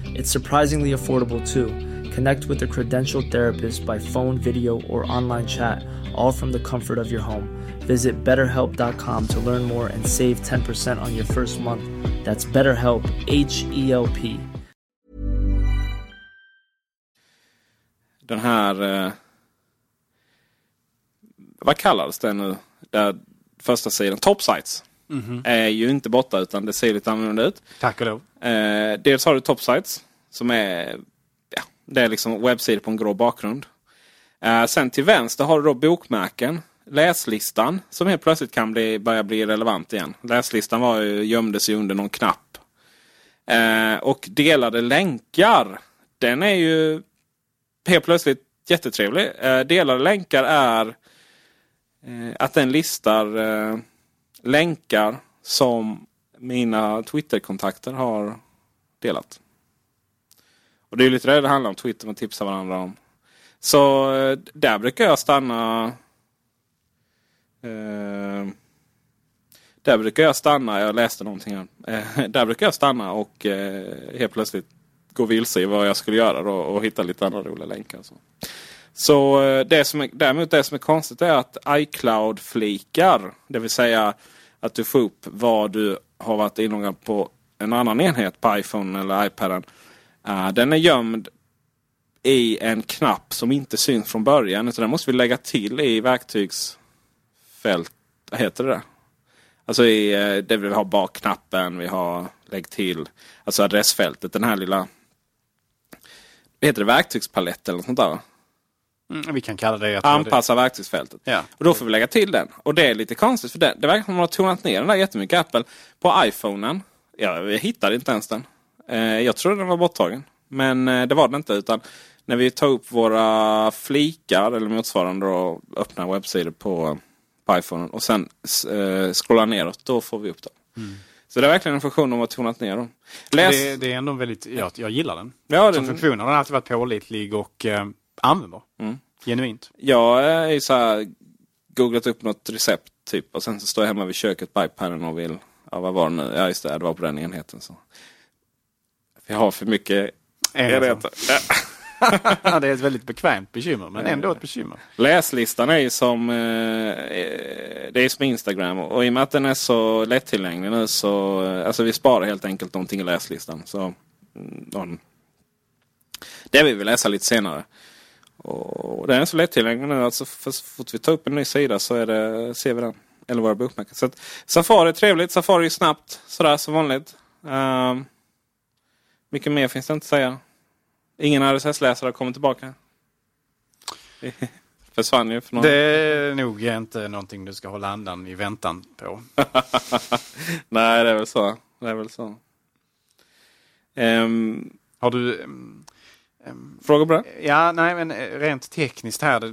S5: It's surprisingly affordable too. Connect with a credentialed therapist by phone, video, or online chat, all from the comfort of your home. Visit betterhelp.com to learn more and save 10% on your first month. That's BetterHelp, H E L P.
S1: Den här... Eh, vad kallades det nu? Där första sidan. Topsites. Är ju inte borta utan det ser lite annorlunda ut.
S2: Tack och lov.
S1: Eh, dels har du Topsites. Som är, ja, det är liksom webbsidor på en grå bakgrund. Eh, sen till vänster har du då bokmärken. Läslistan som helt plötsligt kan bli, börja bli relevant igen. Läslistan var ju, gömde sig under någon knapp. Eh, och delade länkar. Den är ju helt plötsligt jättetrevlig. Eh, delade länkar är eh, att den listar eh, länkar som mina Twitterkontakter har delat. Och det är lite det det handlar om. Twitter man tipsar varandra om. Så eh, där brukar jag stanna. Eh, där brukar jag stanna. Jag läste någonting här. Eh, där brukar jag stanna och eh, helt plötsligt gå vilse i vad jag skulle göra då, och hitta lite andra roliga länkar. Så, så eh, det som är, däremot det som är konstigt är att iCloud-flikar. Det vill säga att du får upp vad du har varit inloggad på en annan enhet på iPhone eller iPaden. Uh, den är gömd i en knapp som inte syns från början. Utan den måste vi lägga till i verktygsfält. Vad heter det? Alltså i, eh, det vi har bakknappen, vi har lägg till. Alltså adressfältet. Den här lilla... Heter det verktygspalett eller något sånt där?
S2: Mm, vi kan kalla det...
S1: Anpassa verktygsfältet.
S2: Ja.
S1: Och då får vi lägga till den. Och det är lite konstigt för det, det verkar som att man har tonat ner den där jättemycket. Apple på iPhonen. Ja, vi hittade inte ens den. Eh, jag trodde den var borttagen. Men eh, det var den inte. Utan när vi tar upp våra flikar eller motsvarande och öppnar webbsidor på, på iPhonen och sen eh, scrollar neråt. Då får vi upp dem. Så det är verkligen en funktion de har tonat ner. Då. Läs...
S2: Det, det är ändå väldigt, jag, jag gillar den.
S1: Ja,
S2: Som
S1: den,
S2: funktion har den alltid varit pålitlig och eh, användbar.
S1: Mm.
S2: Genuint.
S1: jag är så här, googlat upp något recept typ och sen så står jag hemma vid köket på iPaden och vill, ja vad var det nu? Ja just det, det var på den enheten. Så. Jag har för mycket enheter. Ja.
S2: Det är ett väldigt bekvämt bekymmer, men ändå ett bekymmer.
S1: Läslistan är ju som, eh, eh, det är som Instagram och, i och med att den är så lättillgänglig nu så, eh, alltså vi sparar helt enkelt någonting i läslistan. Så, mm, någon, det vill vi läsa lite senare. Och den är så lättillgänglig nu att så för- så fort vi tar upp en ny sida så är det, ser vi den. Eller våra bookmarker. Så att, Safari är trevligt, Safari är snabbt sådär som vanligt. Um, mycket mer finns det inte att säga. Ingen RSS-läsare har kommit tillbaka. Försvann ju för någon...
S2: Det är nog inte någonting du ska hålla andan i väntan på.
S1: Nej, det är väl så. Det är väl så. Ehm,
S2: Har du... ehm,
S1: fråga på det?
S2: Ja, nej men eh, rent tekniskt här. eh,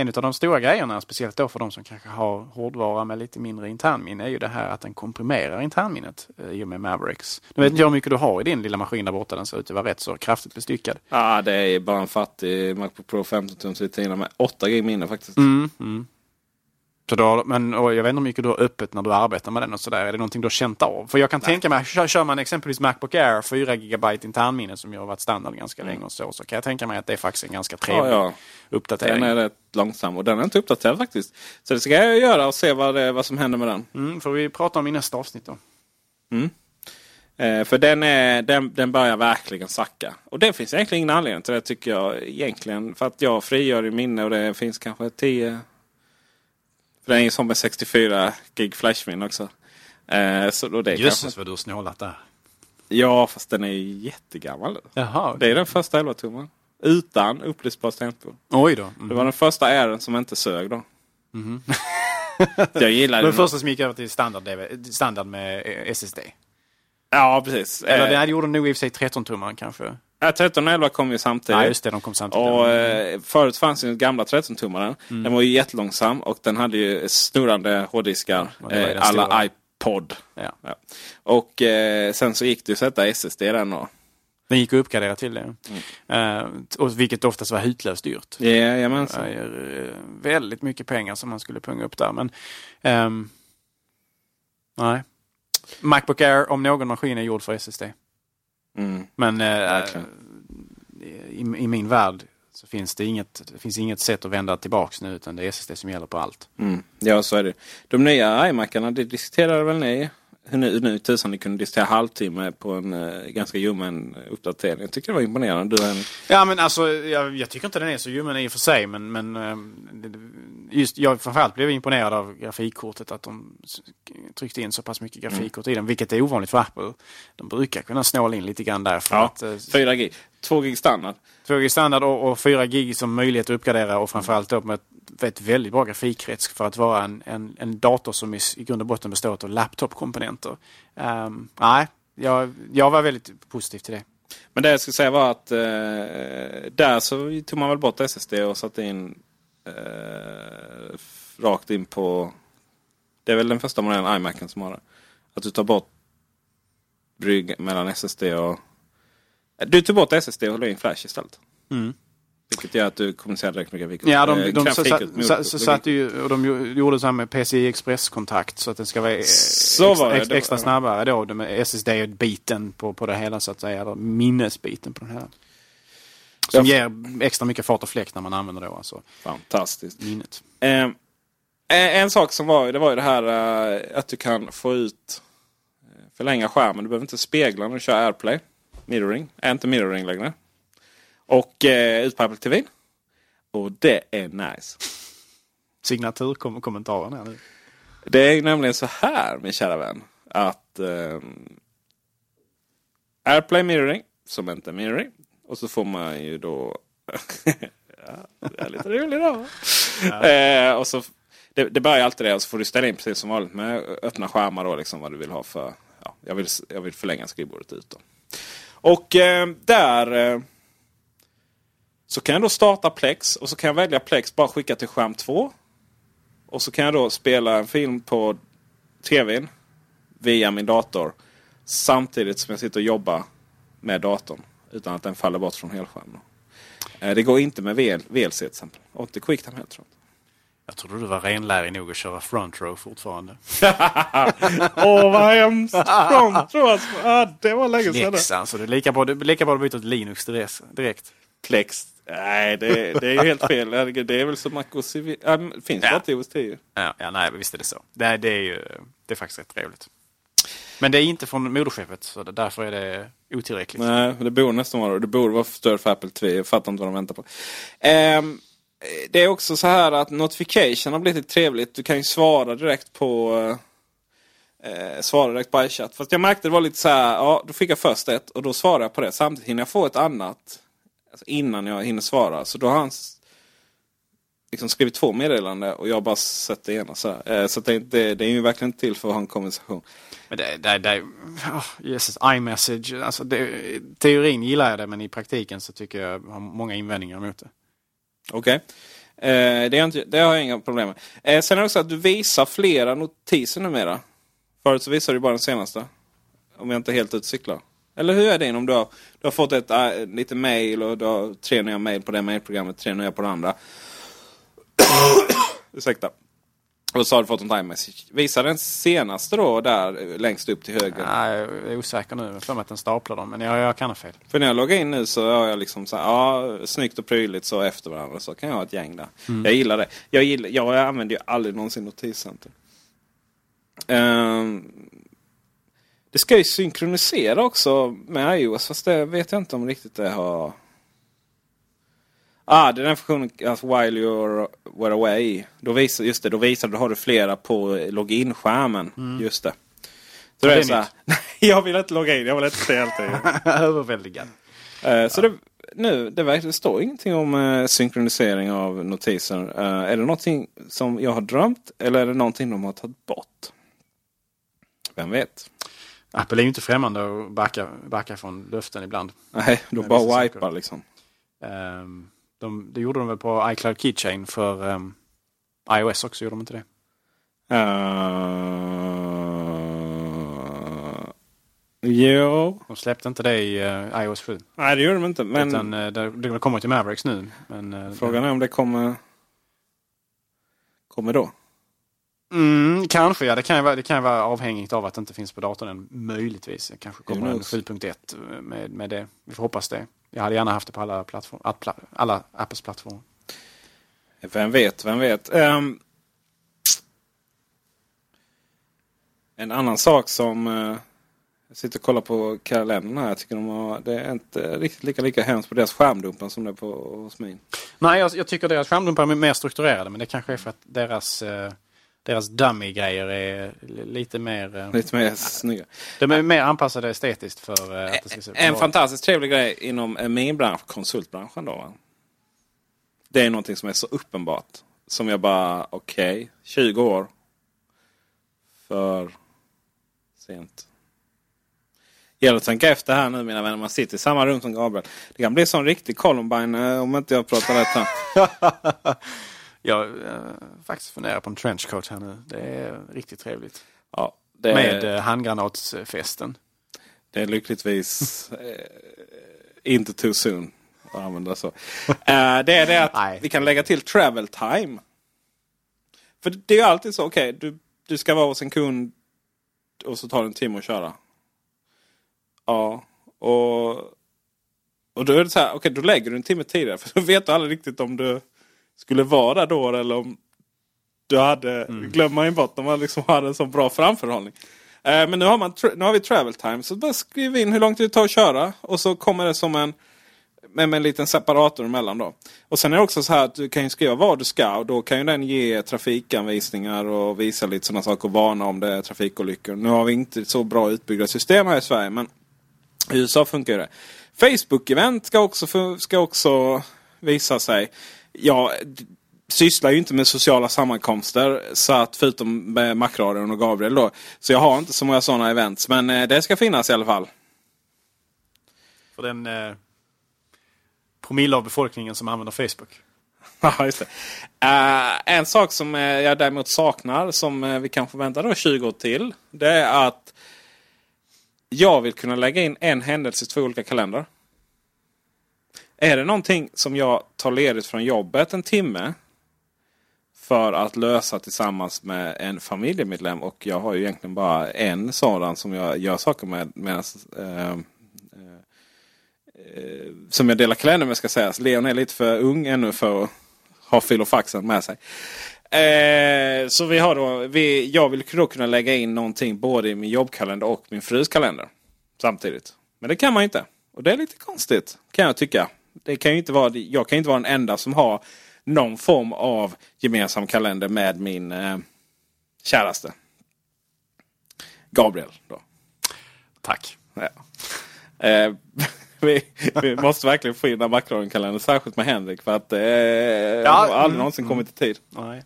S2: En av de stora grejerna, speciellt då för de som kanske har hårdvara med lite mindre internminne, är ju det här att den komprimerar internminnet eh, i och med Mavericks. Nu vet inte jag hur mycket du har i din lilla maskin där borta. Den ser ut att vara rätt så kraftigt bestyckad.
S1: Ja, det är bara en fattig Macbook Pro 15 tums retina med 8 gig minne faktiskt.
S2: Mm, mm. Så har, men jag vet inte hur mycket du har öppet när du arbetar med den och sådär. Är det någonting du har känt av? För jag kan tänka mig, kör, kör man exempelvis Macbook Air 4 GB internminne som ju har varit standard ganska länge och så, så kan jag tänka mig att det är faktiskt en ganska trevlig
S1: Ja, ja.
S2: uppdatering.
S1: Den är rätt långsam och den är inte uppdaterad faktiskt. Så det ska jag göra och se vad, det, vad som händer med den.
S2: Mm, får vi prata om i nästa avsnitt då.
S1: Eh, för den, är, den, den börjar verkligen sacka. Och det finns egentligen ingen anledning till det tycker jag egentligen. För att jag frigör i minne och det finns kanske 10... För den är ju som med 64 gig flashminne också. Eh, så då det
S2: Jösses
S1: kanske...
S2: vad du har snålat där.
S1: Ja, fast den är ju jättegammal.
S2: Jaha.
S1: Det är den första 11 tummen Utan upplösbart tangentbord.
S2: Oj då. Mm.
S1: Det var den första Airen som inte sög då. jag gillar
S2: Det var
S1: den.
S2: första som gick över till standard, standard med eh, SSD.
S1: Ja, precis.
S2: Eller
S1: Eh,
S2: det gjorde nog i och för sig 13-tummaren kanske.
S1: Ja, 13 och 11 kom ju samtidigt.
S2: Ja, just det. De kom samtidigt.
S1: Och eh, förut fanns ju den gamla 13-tummaren.
S2: Mm.
S1: Den var ju jättelångsam och den hade ju snurrande hårddiskar. Eh, alla iPod.
S2: Ja.
S1: Ja. Och eh, sen så gick det ju att sätta SSD den då.
S2: Den gick att uppgradera till det.
S1: Mm.
S2: Och vilket oftast var hutlöst dyrt.
S1: Jajamensan.
S2: Är eh, väldigt mycket pengar som man skulle punga upp där. Men ehm, nej. Macbook Air, om någon maskin är gjord för SSD.
S1: Mm.
S2: Men eh,
S1: Verkligen.
S2: i, i min värld så finns det inget, det finns inget sätt att vända tillbaks nu utan det är SSD som gäller på allt.
S1: Mm. Ja, så är det. De nya iMacarna, det diskuterade väl ni? Hur nu, nu tusan ni kunde diskutera halvtimme på en eh, ganska ljummen uppdatering. Jag tycker det var imponerande. Du en...
S2: Ja men alltså jag, jag tycker inte den är så ljummen i och för sig men, men det- det- just jag framförallt blev imponerad av grafikkortet att de tryckte in så pass mycket grafikkort i den vilket är ovanligt för Apple. De brukar kunna snåla in lite grann där för
S1: Ja,
S2: att eh,
S1: 4 gig. 2 gig standard.
S2: 2 gig standard och, och 4 gig som möjlighet att uppgradera och framförallt då med ett, väldigt bra grafikkrets för att vara en, en, en dator som i, i grund och botten består av laptopkomponenter. Um, nej, jag, jag var väldigt positiv till det.
S1: Men det jag skulle säga var att eh, där så tog man väl bort SSD och satte in eh, rakt in på... Det är väl den första modellen iMacen som har det. Att du tar bort brygg mellan SSD och... Du tog bort SSD och la in Flash istället.
S2: Mm.
S1: Vilket gör att du kommunicerar direkt med grafikkort.
S2: Ja, de,
S1: Eh,
S2: de, så satte ju, och de gjorde så här med PCI Express-kontakt så att den ska vara eh, ex,
S1: Det var-
S2: extra snabbare då. Med SSD-biten på, på det hela så att säga. Eller minnesbiten på den här. Som ger extra mycket fart och fläkt när man använder då alltså
S1: Fantastiskt.
S2: minnet.
S1: Eh, en, en sak som var, det var ju det här eh, att du kan få ut eh, förlänga skärmen. Du behöver inte spegla när du kör AirPlay. Mirroring. Är inte mirroring längre. Och eh, ut på Apple TV. Och det är nice.
S2: Signaturkommentaren här nu.
S1: Det är nämligen så här min kära vän. Att eh, AirPlay mirroring. Som inte är mirroring. Och så får man ju då... ja, det är lite roligt då. Eh, och så, det, det börjar alltid det och så får du ställa in precis som vanligt med öppna skärmar då liksom vad du vill ha för... Ja, jag, vill, jag vill förlänga skrivbordet ut då. Och eh, där eh, så kan jag då starta Plex och så kan jag välja Plex bara skicka till skärm 2. Och så kan jag då spela en film på tvn via min dator. Samtidigt som jag sitter och jobbar med datorn. Utan att den faller bort från helskärmen. Eh, det går inte med VL, VLC till exempel. Och inte QuickTime heller tror jag.
S2: Jag trodde du var renlärig nog att köra front row fortfarande.
S1: Åh vad hemskt! Front row alltså. ah, Det var länge sedan.
S2: Plex alltså. Det är lika bra, det är lika bra att byta till Linux direkt. direkt.
S1: Plex. Nej, det, det är ju helt fel. Det är väl som MacOS. Äh, finns
S2: Ja.
S1: bara till OS 10.
S2: Ja, ja, nej, visst är det så. Det, det är ju det är faktiskt rätt trevligt. Men det är inte från moderskeppet så därför är det otillräckligt.
S1: Nej, det borde nästan vara det. Det borde vara förstört för Apple TV. Jag fattar inte vad de väntar på. Um, det är också så här att notification har blivit trevligt. Du kan ju svara direkt på eh, eh, svara direkt på iChat. Fast jag märkte det var lite så här. Ja, då fick jag först ett och då svarar jag på det. Samtidigt hinner jag få ett annat. Alltså innan jag hinner svara. Så då har han liksom skrivit två meddelanden och jag har bara sett det ena. Så. Eh, så det, är inte- det är ju verkligen till för att ha en konversation.
S2: Men det, det, det oh, Jesus, iMessage. Alltså det, teorin gillar jag det men i praktiken så tycker jag har många invändningar mot det.
S1: Okej. Eh, det, inte, det har jag inga problem med. Eh, sen är det också att du visar flera notiser numera. Förut så visade du bara den senaste. Om jag inte helt ute och cyklar. Eller hur är det om du har, du har fått ett äh, lite mail och du har tre nya mail på det mailprogrammet, tre nya på det andra. Ursäkta. Och så har du fått en iMessage. Visa den senaste då där längst upp till höger.
S2: Nej, jag är osäker nu. Jag för mig att den staplar dem men jag, jag kan ha fel.
S1: För när jag loggar in nu så har jag liksom så här, ja, snyggt och prydligt så efter varandra. Så kan jag ha ett gäng där. Jag gillar det. Jag, gillar, jag använder ju aldrig någonsin notiscenter. Ehm, det ska ju synkronisera också med iOS. Fast det vet jag inte om riktigt det har... Ah, det är den funktionen, alltså while you were away. Då visar, just det, då visar då har du flera på login-skärmen. Just det. Så
S2: Ja,
S1: det är så här, nej, jag vill inte logga in, jag vill inte se allting.
S2: Överväldigad.
S1: Eh, Så det, nu, det, verkar, det står ingenting om eh, synkronisering av notiser. Eh, är det någonting som jag har drömt eller är det någonting de har tagit bort? Vem vet?
S2: Apple är ju inte främmande att backa, backa från löften ibland.
S1: Nej, de bara wipar liksom.
S2: Ehm, de, det gjorde de väl på iCloud Keychain för um, iOS också, gjorde de inte det?
S1: Uh, jo,
S2: De släppte inte det i eh, iOS 7.
S1: nej det gör de inte. Men
S2: Utan uh, det, det kommer till Mavericks nu. Men, eh,
S1: frågan är om det kommer, kommer då.
S2: Mm, kanske, ja. Det kan, ju vara, det kan ju vara avhängigt av att det inte finns på datorn än. Möjligtvis. Det kanske kommer en
S1: knows?
S2: 7.1 med, med det. Vi får hoppas det. Jag hade gärna haft det på alla, plattform, alla, Apples plattformar.
S1: Vem vet, vem vet. Ehm, en annan sak som... eh, jag sitter och kollar på kalendern här. Jag tycker de har, det är inte riktigt lika, lika hemskt på deras skärmdumpen som det är på hos min.
S2: Nej, jag, jag tycker deras skärmdumpar är mer strukturerade. Men det kanske är för att deras, eh, deras dummy-grejer är li- lite mer... eh,
S1: Lite mer snygga.
S2: De är mer anpassade estetiskt för eh, att det ska se
S1: En
S2: bra.
S1: fantastiskt trevlig grej inom eh, min bransch, konsultbranschen då. va. Det är någonting som är så uppenbart. Som jag bara, okej, 20 år. För sent. Gäller att tänka efter här nu mina vänner. Man sitter i samma rum som Gabriel. Det kan bli sån riktig Columbine om inte jag pratar rätt här.
S2: Jag eh, faktiskt funderar på en trenchcoat här nu. Det är riktigt trevligt.
S1: Ja, det,
S2: Med eh, handgranatsfesten.
S1: det är lyckligtvis eh, inte too soon att använda så. Eh, det är det att
S2: Nej.
S1: vi kan lägga till travel time. För det är ju alltid så, okej, du, du ska vara hos en kund och så tar det en timme att köra. Ja, och, och då är det så här, okej då lägger du en timme tidigare. För då vet du aldrig riktigt om du skulle vara då eller om du hade, glömmer man ju bort om man liksom hade en så bra framförhållning. Eh, men nu har, man, nu har vi travel time så bara skriv in hur långt det tar att köra. Och så kommer det som en med, med en liten separator emellan då. Och sen är det också så här att du kan ju skriva vad du ska och då kan ju den ge trafikanvisningar och visa lite sådana saker och varna om det är trafikolyckor. Nu har vi inte så bra utbyggda system här i Sverige men i USA funkar det. Facebook-event ska också, ska också visa sig. Jag sysslar ju inte med sociala sammankomster så att förutom med Macradion och Gabriel då. Så jag har inte så många sådana events men eh, det ska finnas i alla fall.
S2: För den eh, promille av befolkningen som använder Facebook.
S1: Ja, just det. Eh, en sak som eh, jag däremot saknar, som vi kanske väntar då 20 år till. Det är att jag vill kunna lägga in en händelse i två olika kalendrar. Är det någonting som jag tar ledigt från jobbet en timme för att lösa tillsammans med en familjemedlem och jag har ju egentligen bara en sådan som jag gör saker med. Medan, eh, eh, som jag delar kalender med ska sägas. Leon är lite för ung ännu för att ha filofaxen med sig. Eh, så vi har då, vi, jag vill då kunna lägga in någonting både i min jobbkalender och min frus kalender. Samtidigt. Men det kan man inte. Och det är lite konstigt kan jag tycka. Det kan ju inte vara, jag kan ju inte vara den enda som har någon form av gemensam kalender med min eh, käraste. Gabriel. Då.
S2: Tack.
S1: Ja. Eh, vi, vi, måste verkligen få in den Macron-kalendern. Särskilt med Henrik. För att eh, ja, har aldrig mm, någonsin mm. kommit i tid.
S2: Nej.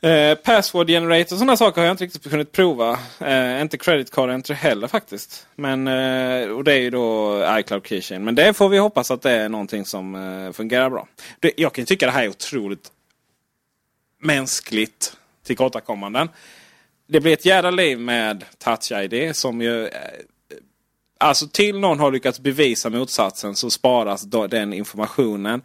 S1: Eh, password generator och sådana saker har jag inte riktigt kunnat prova. Eh, inte credit card inte heller faktiskt. Men, eh, och det är ju då iCloud Keychain. Men det får vi hoppas att det är någonting som eh, fungerar bra. Det, jag kan tycka det här är otroligt mänskligt tillkortakommanden. Det blir ett jävla liv med Touch ID som ju... Eh, alltså till någon har lyckats bevisa motsatsen så sparas den informationen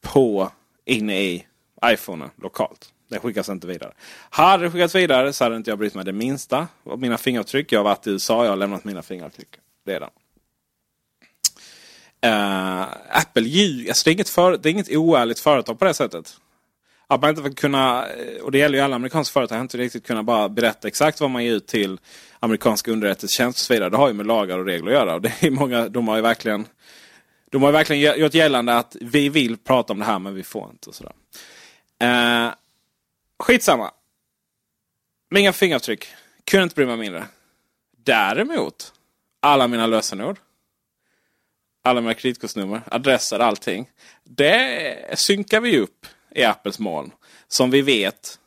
S1: på inne i iPhonen lokalt. Det skickas inte vidare. Hade det skickats vidare så hade inte jag brytt mig det minsta Och mina fingeravtryck. Jag har varit i USA jag har lämnat mina fingeravtryck redan. Uh, Apple ljuger. Alltså det, är inget för, det är inget oärligt företag på det sättet. Att man inte kunna, och det gäller ju alla amerikanska företag, inte riktigt kunna bara berätta exakt vad man ger ut till amerikanska underrättelsetjänst och så vidare. Det har ju med lagar och regler att göra. Och det är många, de har ju verkligen de har verkligen gjort gällande att vi vill prata om det här men vi får inte. Och sådär. Uh, Skitsamma. Inga fingeravtryck. Kunde inte bry mig mindre. Däremot. Alla mina lösenord. Alla mina kreditkortsnummer, adresser, allting. Det synkar vi upp i Apples moln. Som vi vet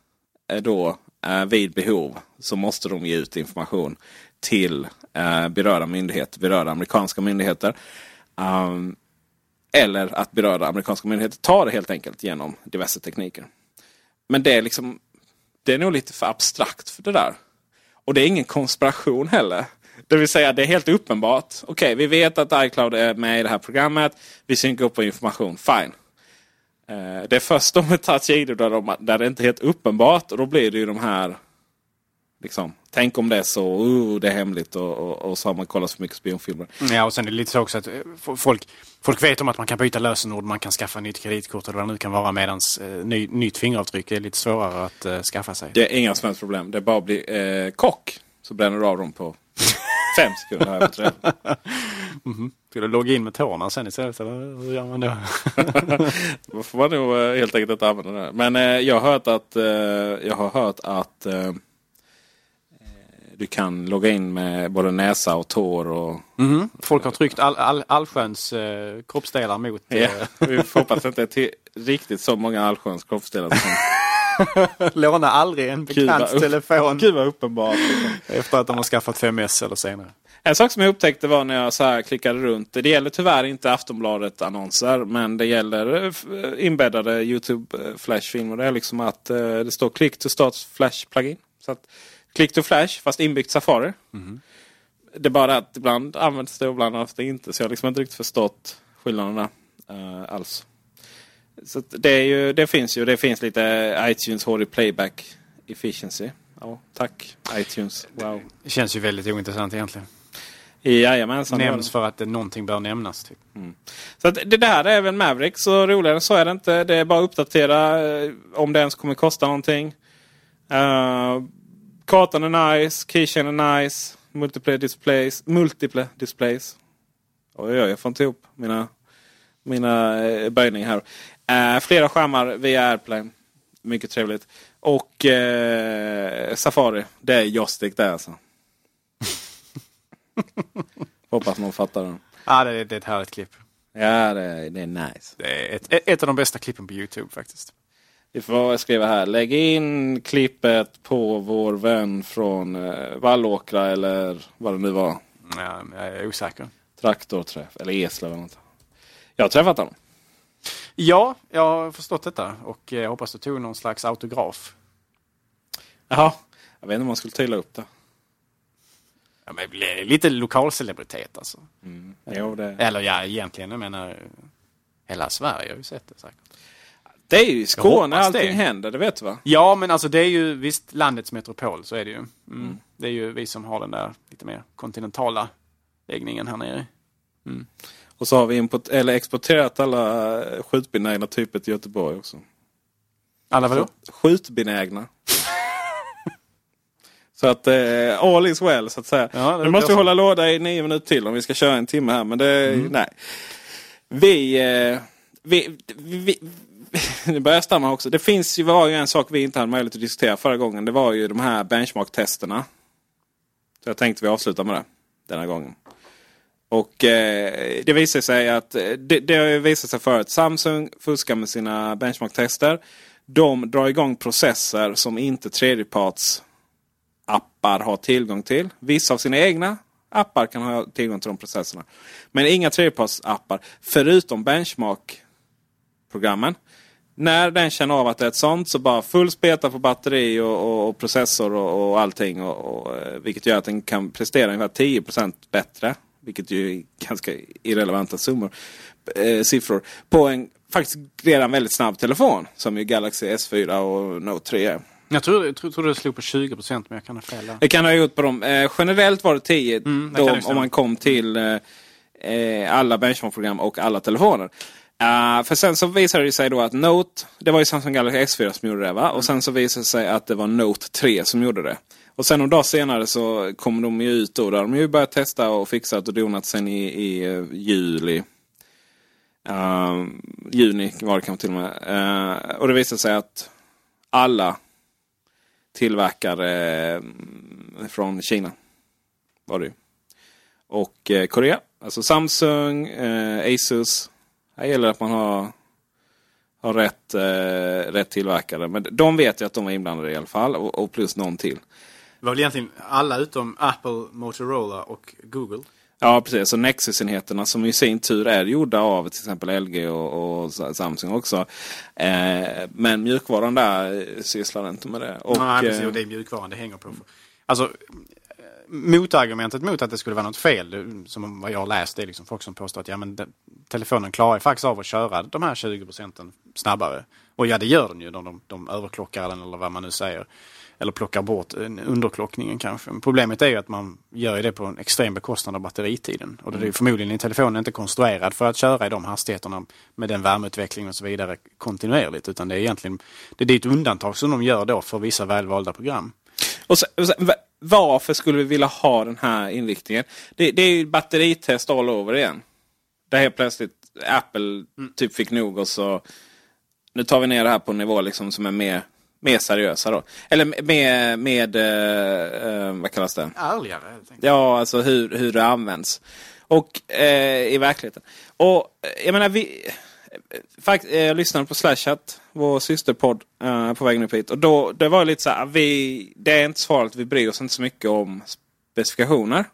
S1: eh, då eh, vid behov så måste de ge ut information till eh, berörda myndigheter, berörda amerikanska myndigheter. Ehm, eller att berörda amerikanska myndigheter tar det helt enkelt genom diverse tekniker. Men det är liksom det är nog lite för abstrakt för det där. Och det är ingen konspiration heller. Det vill säga det är helt uppenbart. Okej, okay, vi vet att iCloud är med i det här programmet. Vi synkar upp på information. Fine. Eh, det är först då med Touch ID där, de, där det inte är helt uppenbart. Och då blir det ju de här Liksom, tänk om det är så, uh, det är hemligt och, och, och, så har man kollat så mycket spionfilmer.
S2: Ja, och sen är det lite så också att eh, folk, folk vet om att man kan byta lösenord, man kan skaffa nytt kreditkort eller vad det nu kan vara medan eh, ny, nytt fingeravtryck är lite svårare att eh, skaffa sig.
S1: Det är inga som helst problem. Det är bara att bli eh, kock så bränner du av dem på fem sekunder. Här på
S2: mm -hmm. Ska du logga in med tårna sen istället eller hur gör man då?
S1: då får man nog eh, helt enkelt inte använda det. Men eh, jag har hört att, jag har hört att du kan logga in med både näsa och tår. Och,
S2: mm. Folk har tryckt all, all, allsköns eh, kroppsdelar mot...
S1: Eh. Ja, vi får hoppas att det är riktigt så många allsköns kroppsdelar. Som...
S2: Låna aldrig en bekants
S1: Gud
S2: telefon.
S1: Gud vad uppenbart.
S2: Efter att de har skaffat 5S eller senare.
S1: En sak som jag upptäckte var när jag så klickade runt. Det gäller tyvärr inte Aftonbladet annonser. Men det gäller eh, inbäddade Youtube eh, Flash-filmer. Det är liksom att eh, det står Click to start Flash plugin. Så att Click to Flash fast inbyggt Safari. Mm. Det är bara att ibland används det och ibland används det inte. Så jag har liksom inte riktigt förstått skillnaderna uh, alls. Så det, är ju, det finns ju. Det finns lite iTunes HD Playback Efficiency. Ja, tack iTunes. Wow.
S2: Det känns ju väldigt ointressant egentligen.
S1: Jajamensan.
S2: Nämns för att det, någonting bör nämnas. Typ.
S1: Mm. Så att det där är även Maverick. Så roligare så är det inte. Det är bara att uppdatera eh, om det ens kommer kosta någonting. Uh, Kartan är nice, keychain är nice. Multiple displays. Multiple displays. Oj, oj, jag får inte ihop mina, mina eh, böjningar här. Uh, flera skärmar via AirPlay. Mycket trevligt. Och uh, Safari. Det är joystick det alltså. Hoppas någon fattar den.
S2: Ja, det är, det är ett härligt klipp.
S1: Ja, det, det är nice.
S2: Det är ett, ett av de bästa klippen på Youtube faktiskt.
S1: Vi får skriva här. Lägg in klippet på vår vän från eh, Vallåkra eller vad det nu var.
S2: Ja, jag är osäker.
S1: Traktorträff eller Eslöv eller något. Jag har träffat honom.
S2: Ja, jag har förstått detta och jag hoppas du tog någon slags autograf.
S1: Jaha, jag vet inte om man skulle tydla upp det.
S2: Ja, men lite lokalcelebritet alltså.
S1: Mm. Jo, det...
S2: Eller ja, egentligen, jag menar hela Sverige har ju sett det säkert.
S1: Det är ju i Skåne allting
S2: det.
S1: händer, det vet du va?
S2: Ja, men alltså det är ju visst landets metropol, så är det ju. Mm.
S1: Mm.
S2: Det är ju vi som har den där lite mer kontinentala läggningen här nere.
S1: Och så har vi import, eller exporterat alla eh, skjutbenägna typer till Göteborg också.
S2: Alla vadå?
S1: Skjutbenägna. så att eh, all is well så att säga.
S2: Ja,
S1: nu måste vi hålla låda i nio minuter till om vi ska köra en timme här. Men det,
S2: Mm.
S1: nej. Vi, eh, vi, vi, vi nu börjar jag stamma också. Det finns ju, var ju en sak vi inte hade möjlighet att diskutera förra gången. Det var ju de här benchmark-testerna. Så jag tänkte vi avslutar med det denna gången. Och eh, det visar sig att eh, det, det har ju visat sig förut. Samsung fuskar med sina benchmark-tester. De drar igång processer som inte tredjeparts appar har tillgång till. Vissa av sina egna appar kan ha tillgång till de processerna. Men inga tredjepartsappar förutom benchmark-programmen. När den känner av att det är ett sånt så bara full speta på batteri och, och, och processor och, och allting. Och, och, eh, vilket gör att den kan prestera ungefär 10% bättre. Vilket ju är ganska irrelevanta summor, eh, siffror. På en faktiskt redan väldigt snabb telefon. Som ju Galaxy S4 och Note 3 är.
S2: Jag tror, jag tror, tror det slog på 20 procent, men jag kan ha fel.
S1: Det kan ha gjort på dem. Eh, generellt var det 10
S2: Mm,
S1: då,
S2: det
S1: om man kom till eh, eh, alla benchmark-program och alla telefoner. Uh, för sen så visade det sig då att Note, det var ju Samsung Galaxy S4 som gjorde det va? Och sen så visade det sig att det var Note 3 som gjorde det. Och sen några dag senare så kom de ju ut då. Där de ju börjat testa och fixat och donat sen i, i eh, juli. Uh, juni var det kanske till och med. Uh, och det visade sig att alla tillverkare mm, från Kina var det ju. Och eh, Korea. Alltså Samsung, Asus. Här gäller det att man har, har rätt, eh, rätt tillverkare. Men de vet ju att de är inblandade i alla fall. Och, och plus någon till.
S2: Det var väl egentligen alla utom Apple, Motorola och Google.
S1: Ja precis, så Nexus-enheterna som i sin tur är gjorda av till exempel LG och, och Samsung också. Eh, men mjukvaran där eh, sysslar inte med det. Och,
S2: Nej, precis.
S1: eh,
S2: Och det är mjukvaran det hänger på. Alltså, motargumentet mot att det skulle vara något fel, som vad jag läst, det är liksom folk som påstår att ja, men den, telefonen klarar faktiskt av att köra de här 20 procenten snabbare. Och ja, det gör den ju. De, de, de överklockar den eller vad man nu säger. Eller plockar bort underklockningen kanske. Men problemet är ju att man gör det på en extrem bekostnad av batteritiden. Och det är ju förmodligen en telefon inte konstruerad för att köra i de hastigheterna med den värmeutveckling och så vidare kontinuerligt. Utan det är egentligen det är ett undantag som de gör då för vissa välvalda program.
S1: Och sen, och va- varför skulle vi vilja ha den här inriktningen? Det, det är ju batteritest all over igen. Där helt plötsligt Apple typ fick nog och så nu tar vi ner det här på en nivå liksom som är mer, mer seriösa då. Eller med, med eh, eh, vad kallas det?
S2: Ärligare helt enkelt.
S1: Ja, alltså hur, hur det används. Och eh, i verkligheten. Och eh, jag menar, vi... Fakt, eh, jag lyssnade på Slashat, vår systerpodd, eh, på vägen upp hit. Och då, det var lite så här, vi, det är inte svaret, vi bryr oss inte så mycket om specifikationer.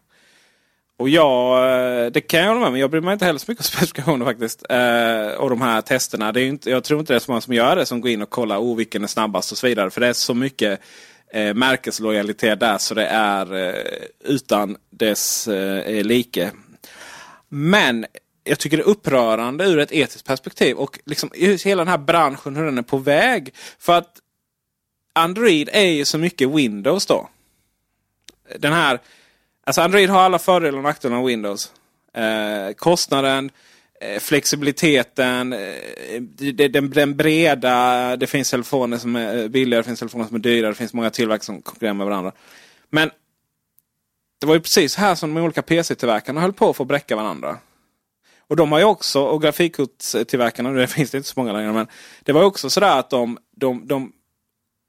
S1: Och jag, eh, det kan jag hålla med om, jag bryr mig inte heller så mycket om specifikationer faktiskt. Eh, och de här testerna, det är inte, jag tror inte det är så många som gör det, som går in och kollar oh, vilken är snabbast och så vidare. För det är så mycket eh, märkeslojalitet där så det är eh, utan dess eh, like. Men jag tycker det är upprörande ur ett etiskt perspektiv och liksom hela den här branschen hur den är på väg. För att Android är ju så mycket Windows då. Den här, alltså Android har alla fördelar och nackdelar av Windows. Eh, kostnaden, eh, flexibiliteten, eh, den, den breda. Det finns telefoner som är billigare, det finns telefoner som är dyrare, det finns många tillverkare som konkurrerar med varandra. Men det var ju precis här som de olika PC-tillverkarna höll på för att bräcka varandra. Och de har ju också, och grafikkortstillverkarna, det finns det inte så många längre, men det var också sådär att de, de, de,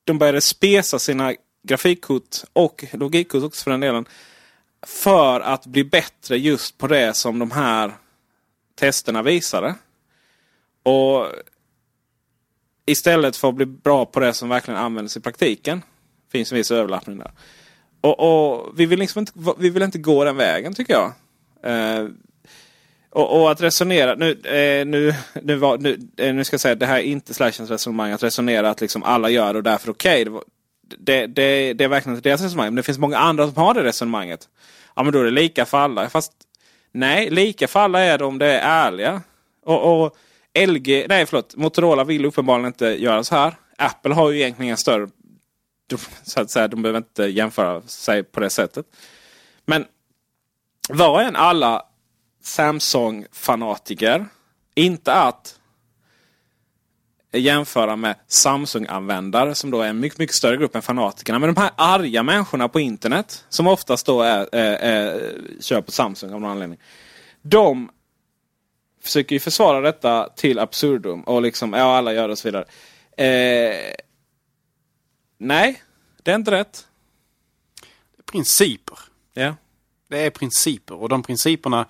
S1: de började spesa sina grafikkort och logikkort också för den delen. För att bli bättre just på det som de här testerna visade. Och istället för att bli bra på det som verkligen används i praktiken. Finns en viss överlappning där. Och, och vi, vill liksom inte, vi vill inte gå den vägen tycker jag. Eh, och, och att resonera, nu, eh, nu, nu, var, nu, eh, nu ska jag säga det här är inte Slashens resonemang. Att resonera att liksom alla gör det och därför okej. Okay. Det, det, det, är verkligen inte deras resonemang. Men det finns många andra som har det resonemanget. Ja men då är det lika för alla. Fast nej, lika för alla är det om det är ärliga. Och, och LG, nej förlåt, Motorola vill uppenbarligen inte göra så här. Apple har ju egentligen en större... Så att säga, de behöver inte jämföra sig på det sättet. Men vad än en alla Samsung-fanatiker. Inte att jämföra med Samsung-användare som då är en mycket, mycket större grupp än fanatikerna. Men de här arga människorna på internet som oftast då är, är, är, kör på Samsung av någon anledning. De försöker ju försvara detta till absurdum och liksom, ja alla gör det och så vidare. Eh, nej, det är inte rätt.
S2: Principer.
S1: Ja.
S2: Det är principer och de principerna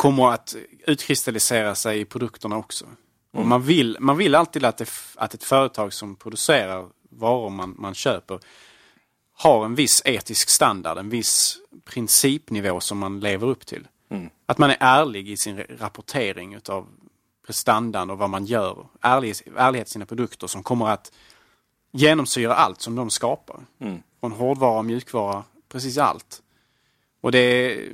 S2: kommer att utkristallisera sig i produkterna också. Mm. Och man, vill, man vill alltid att, det, att ett företag som producerar varor man, man köper har en viss etisk standard, en viss principnivå som man lever upp till. Mm. Att man är ärlig i sin rapportering utav prestandan och vad man gör. Ärlig, ärlighet i sina produkter som kommer att genomsyra allt som de skapar. Mm. Från hårdvara och mjukvara, precis allt. Och det är,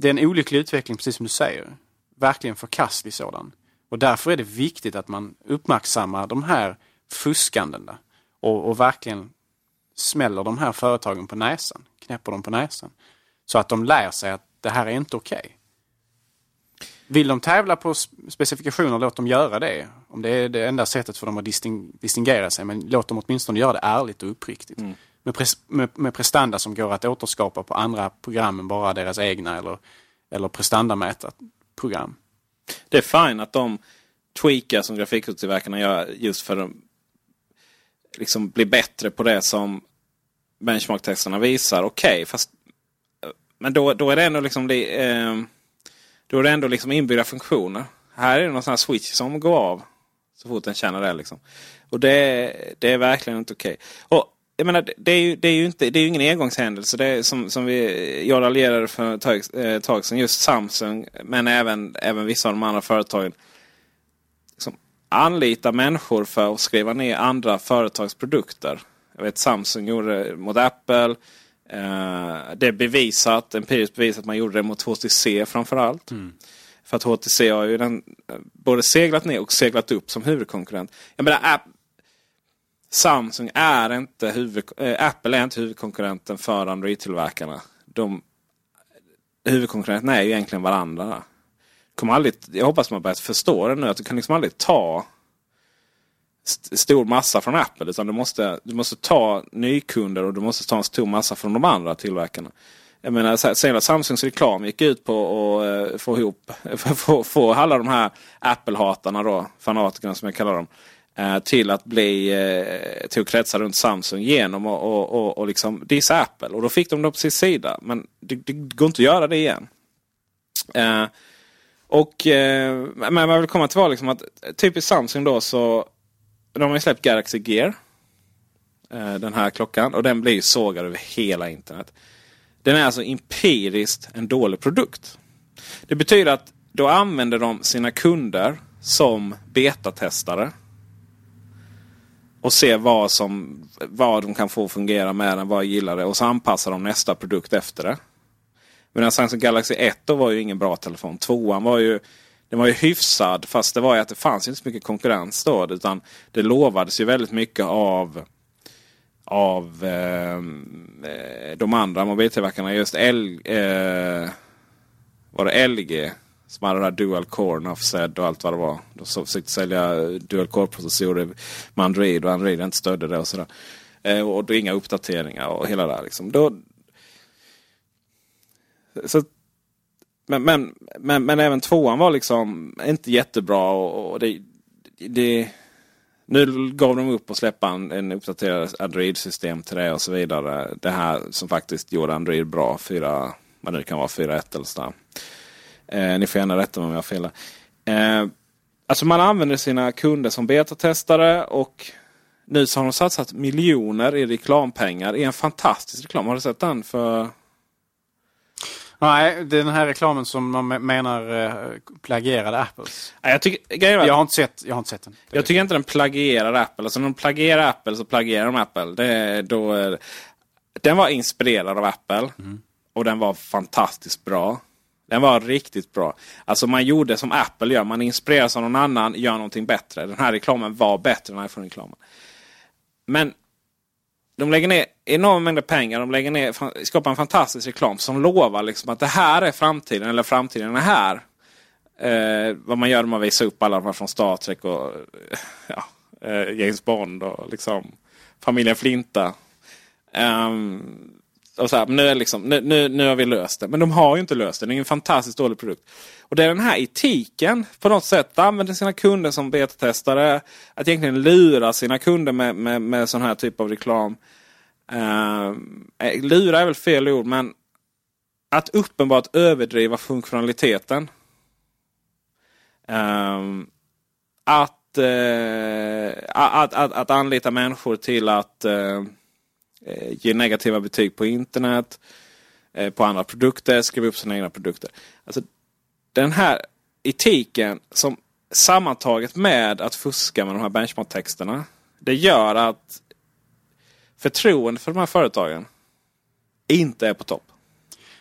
S2: det är en olycklig utveckling, precis som du säger. Verkligen förkastlig sådan. Och därför är det viktigt att man uppmärksammar de här fuskandena och, och verkligen smäller de här företagen på näsan, knäpper dem på näsan. Så att de lär sig att det här är inte okej. Okay. Vill de tävla på specifikationer, låt dem göra det. Om det är det enda sättet för dem att disting distingera sig. Men låt dem åtminstone göra det ärligt och uppriktigt. Mm. Med, pres med, med, prestanda som går att återskapa på andra program än bara deras egna eller, eller prestandamätat program.
S1: Det är fint att de tweakar som grafikkortstillverkarna gör just för att liksom bli bättre på det som benchmark-texterna visar. Okej, okay, fast men då, då är det ändå liksom det, eh, då är det ändå liksom inbyggda funktioner. Här är det någon sån här switch som går av så fort den känner det. Liksom. Och det, det är verkligen inte okej. Okay. Och jag menar, det är ju, det är ju inte, det är ingen engångshändelse. Det är som, som vi, jag raljerade för ett tag, eh, tag sedan. Just Samsung, men även, även vissa av de andra företagen. Liksom, anlita människor för att skriva ner andra företags produkter. Jag vet Samsung gjorde det mot Apple. Uh, det är bevisat, empiriskt bevisat att man gjorde det mot HTC framförallt. Mm. För att HTC har ju den, eh, både seglat ner och seglat upp som huvudkonkurrent. Jag menar, App, Samsung är inte huvud, äh, Apple är inte huvudkonkurrenten för Android-tillverkarna. De, huvudkonkurrenterna är ju egentligen varandra. Kommer aldrig, jag hoppas man börjat förstå det nu. Att du kan liksom aldrig ta stor massa från Apple. Utan du måste, du måste ta nykunder och du måste ta en stor massa från de andra tillverkarna. Jag menar, säg Samsungs reklam gick ut på att eh, få ihop, få, få alla de här Apple-hatarna då, fanatikerna som jag kallar dem. Eh, till att bli, eh, till att kretsa runt Samsung genom och, och, och, och liksom dissa Apple. Och då fick de det på sin sida. Men det, det går inte att göra det igen. Eh, och, men man vill komma till liksom att typiskt Samsung då så de har ju släppt Galaxy Gear. Eh, den här klockan. Och den blir sågad över hela internet. Den är alltså empiriskt en dålig produkt. Det betyder att då använder de sina kunder som betatestare. Och ser vad, som, vad de kan få fungera med den, vad gillar det. Och så anpassar de nästa produkt efter det. Men Samsung Galaxy 1 då var ju ingen bra telefon. Tvåan var ju den var ju hyfsad fast det var ju att det fanns inte så mycket konkurrens då. Utan det lovades ju väldigt mycket av av ehm, eh, de andra mobiltillverkarna. Just L, eh, var det LG som hade den här Dual Core, Offset och allt vad det var. De försökte sälja Dual Core-processorer med Android och Android inte stödde det och sådär. Eh, och då inga uppdateringar och hela det här. Liksom. Då, så men, men, men, men, även tvåan var liksom inte jättebra. Och, och det, det, nu gav de upp och släppa en, en uppdaterad Android-system till det och så vidare. Det här som faktiskt gjorde Android bra. 4, vad det kan vara, 4.1 eller sådär. Eh, ni får gärna rätta mig om jag har fel. Eh, alltså man använder sina kunder som betatestare och nu så har de satsat miljoner i reklampengar i en fantastisk reklam. Har du sett den? för
S2: Nej, den här reklamen som man me- menar eh, plagierade Apples.
S1: Nej, Jag, tycker,
S2: Jag har inte sett, jag har inte sett den.
S1: Jag tycker inte den plagierar Apple. Alltså när de plagierar Apple så plagierar de Apple. Det då den var inspirerad av Apple. Och den var fantastiskt bra. Den var riktigt bra. Alltså man gjorde som Apple gör. Man inspireras av någon annan, gör någonting bättre. Den här reklamen var bättre än iPhone-reklamen. Men de lägger ner enorma mängder pengar. De lägger ner, skapar en fantastisk reklam som lovar liksom att det här är framtiden. Eller framtiden är här. Eh, vad man gör när man visar upp alla de här från Star Trek och eh, ja, eh, James Bond och liksom familjen Flinta. Ehm, och så här, nu, är liksom, nu, nu, nu har vi löst det. Men de har ju inte löst det. Det är en fantastiskt dålig produkt. Och det är den här etiken på något sätt. Använder sina kunder som betatestare. Att egentligen lura sina kunder med, med, med sån här typ av reklam. Uh, lura är väl fel ord men att uppenbart överdriva funktionaliteten. Ehm, att, uh, att, att, att anlita människor till att eh, ge negativa betyg på internet, eh, på andra produkter, skriva upp sina egna produkter. Alltså, den här etiken som sammantaget med att fuska med de här benchmark-texterna. Det gör att förtroendet för de här företagen inte är på topp.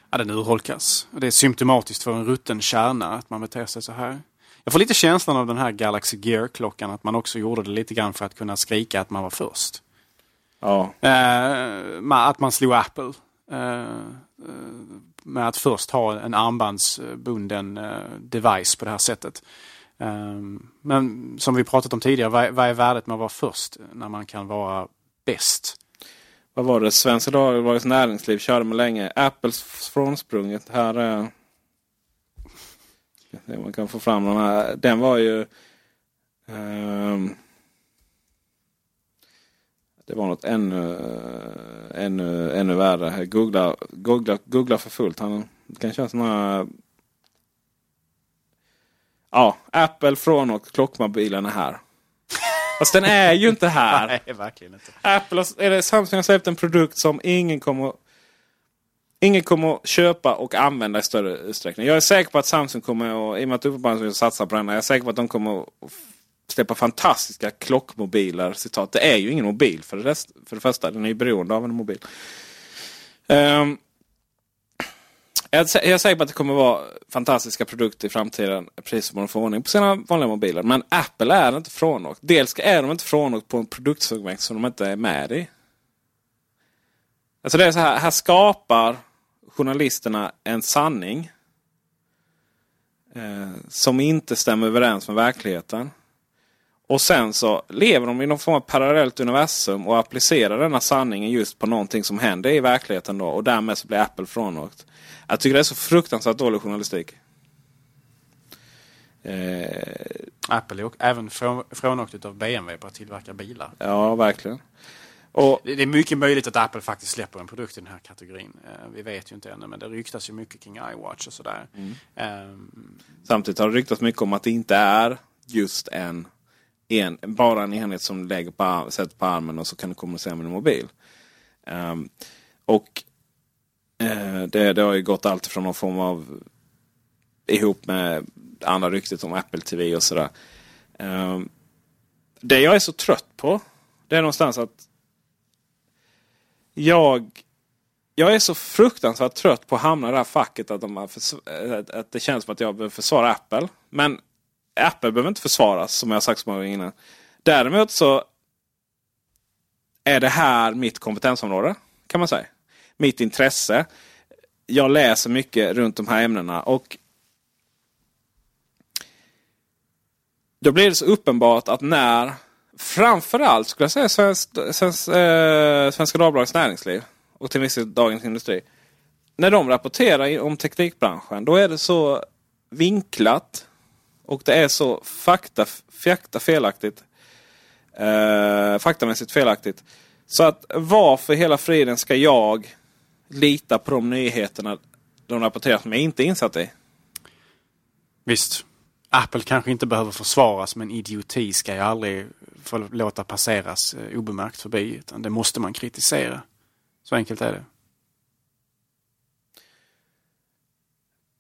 S2: Ja, den urholkas. Det är symptomatiskt för en rutten kärna att man beter sig så här. Jag får lite känslan av den här Galaxy Gear-klockan att man också gjorde det lite grann för att kunna skrika att man var först.
S1: Ja.
S2: Eh, att man slog Apple. Eh, eh, med att först ha en armbandsbunden eh, device på det här sättet. Eh, men som vi pratat om tidigare, vad är, värdet med att vara först när man kan vara bäst?
S1: Vad var det? Svenska Dagbladets Näringsliv körde med länge. Apples frånsprunget. Här är... Man kan få fram den här. Den var ju... ehm, det var något ännu, ännu, ännu värre. Googla, googla, googla för fullt. Han kan köra här... Ja, Apple frånåkt klockmobilen är här. Fast den är ju inte här.
S2: Nej, verkligen inte.
S1: Apple eller Samsung har släppt en produkt som ingen kommer, ingen kommer att köpa och använda i större utsträckning. Jag är säker på att Samsung kommer att, i och med att uppenbarligen vill satsa på den, jag är säker på att de kommer att släppa fantastiska klockmobiler. Citat. Det är ju ingen mobil för det, rest, för det första. Den är ju beroende av en mobil. Um, jag är jag är säker på att det kommer vara fantastiska produkter i framtiden. Precis som de får ordning på sina vanliga mobiler. Men Apple är inte frånåkt. Dels är de inte frånåkt på en produktsegment som de inte är med i. Alltså det är så här, här skapar journalisterna en sanning. Eh, som inte stämmer överens med verkligheten. Och sen så lever de i någon form av parallellt universum och applicerar denna sanning just på någonting som händer i verkligheten. Då, och därmed så blir Apple frånåkt. Jag tycker det är så fruktansvärt dålig journalistik. Eh,
S2: Apple är även från, frånåkt av BMW på att tillverka bilar.
S1: ja, verkligen. Och
S2: Det är mycket möjligt att Apple faktiskt släpper en produkt i den här kategorin. Eh, Vi vet ju inte ännu, men det ryktas ju mycket kring iWatch och sådär. Ehm,
S1: Samtidigt har det ryktats mycket om att det inte är just en, en bara en enhet som du lägger på, sätter på armen och så kan du kommunicera med din mobil. Um, och uh, det, det har ju gått allt från någon form av ihop med andra ryktet om Apple TV och sådär. Um, det jag är så trött på det är någonstans att jag jag är så fruktansvärt trött på att hamna i det här facket att, de har att det känns som att jag behöver försvara Apple. Men Apple behöver inte försvaras som jag sagt så många gånger innan. Däremot så är det här mitt kompetensområde kan man säga. Mitt intresse. Jag läser mycket runt de här ämnena och då blir det så uppenbart att när framförallt skulle jag säga Svensk, Svensk, eh, Svenska Dagbladets Näringsliv och till viss del Dagens Industri. När de rapporterar om teknikbranschen då är det så vinklat och det är så fakta, fakta felaktigt. Eh, faktamässigt felaktigt. Så att varför hela friden ska jag lita på de nyheterna de rapporterar som jag inte är insatt i?
S2: Visst, Apple kanske inte behöver försvaras men idioti ska ju aldrig få låta passeras eh, obemärkt förbi. Utan det måste man kritisera. Så enkelt är det.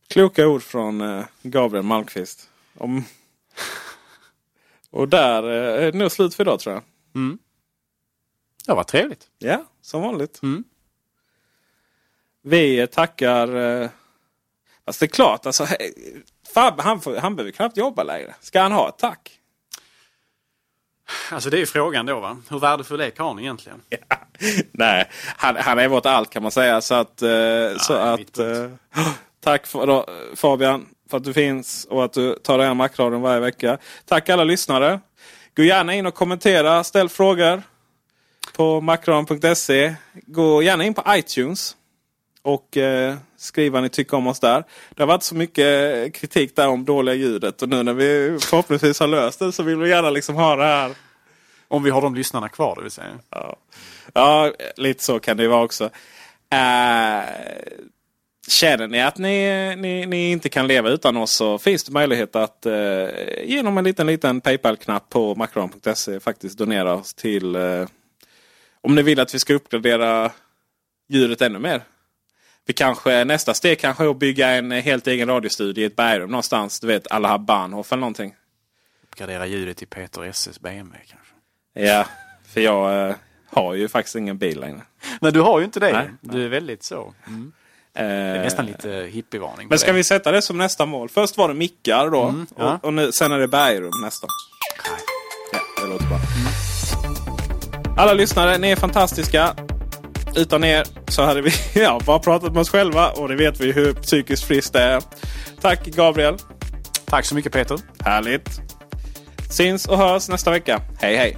S1: Kloka ord från eh, Gabriel Malmqvist. Om... Och där eh, är det nog slut för idag tror jag.
S2: Mm. Det var trevligt.
S1: Ja, som vanligt.
S2: Mm.
S1: Vi tackar... Eh, fast det är klart, alltså, Fab, han, får, han behöver knappt jobba längre. Ska han ha ett tack?
S2: Alltså det är frågan då va. Hur värdefull är karln egentligen?
S1: Nej, han, han är vårt allt kan man säga. Så att, eh, så att tack för, då, Fabian för att du finns och att du tar dig an Macradion varje vecka. Tack alla lyssnare. Gå gärna in och kommentera, ställ frågor på macradion.se. Gå gärna in på iTunes och eh, skriv vad ni tycker om oss där. Det har varit så mycket kritik där om dåliga ljudet och nu när vi förhoppningsvis har löst det så vill vi gärna liksom ha det här.
S2: Om vi har de lyssnarna kvar det vill säga.
S1: Ja, ja lite så kan det vara också. Uh, känner ni att ni, ni, ni, inte kan leva utan oss så finns det möjlighet att uh, genom en liten, liten Paypal-knapp på macron.se faktiskt donera oss till uh, om ni vill att vi ska uppgradera ljudet ännu mer. Vi kanske, nästa steg kanske är att bygga en helt egen radiostudio i ett bergrum någonstans. Du vet alla Bahnhof eller någonting.
S2: Uppgradera ljudet i Peter S.S. BMW kanske.
S1: Ja, för jag äh, har ju faktiskt ingen bil längre.
S2: Nej, du har ju inte det.
S1: Nej,
S2: du är väldigt så. Mm. Det är nästan lite hippievarning.
S1: Men ska vi sätta det som nästa mål? Först var det mickar då. Mm, ja. och, och nu, sen är det bergrum nästa. Ja, det låter bra. Alla lyssnare, ni är fantastiska. Utan er så hade vi ja, bara pratat med oss själva och det vet vi hur psykiskt friskt det är. Tack Gabriel.
S2: Tack så mycket Peter.
S1: Härligt. Syns och hörs nästa vecka. Hej hej!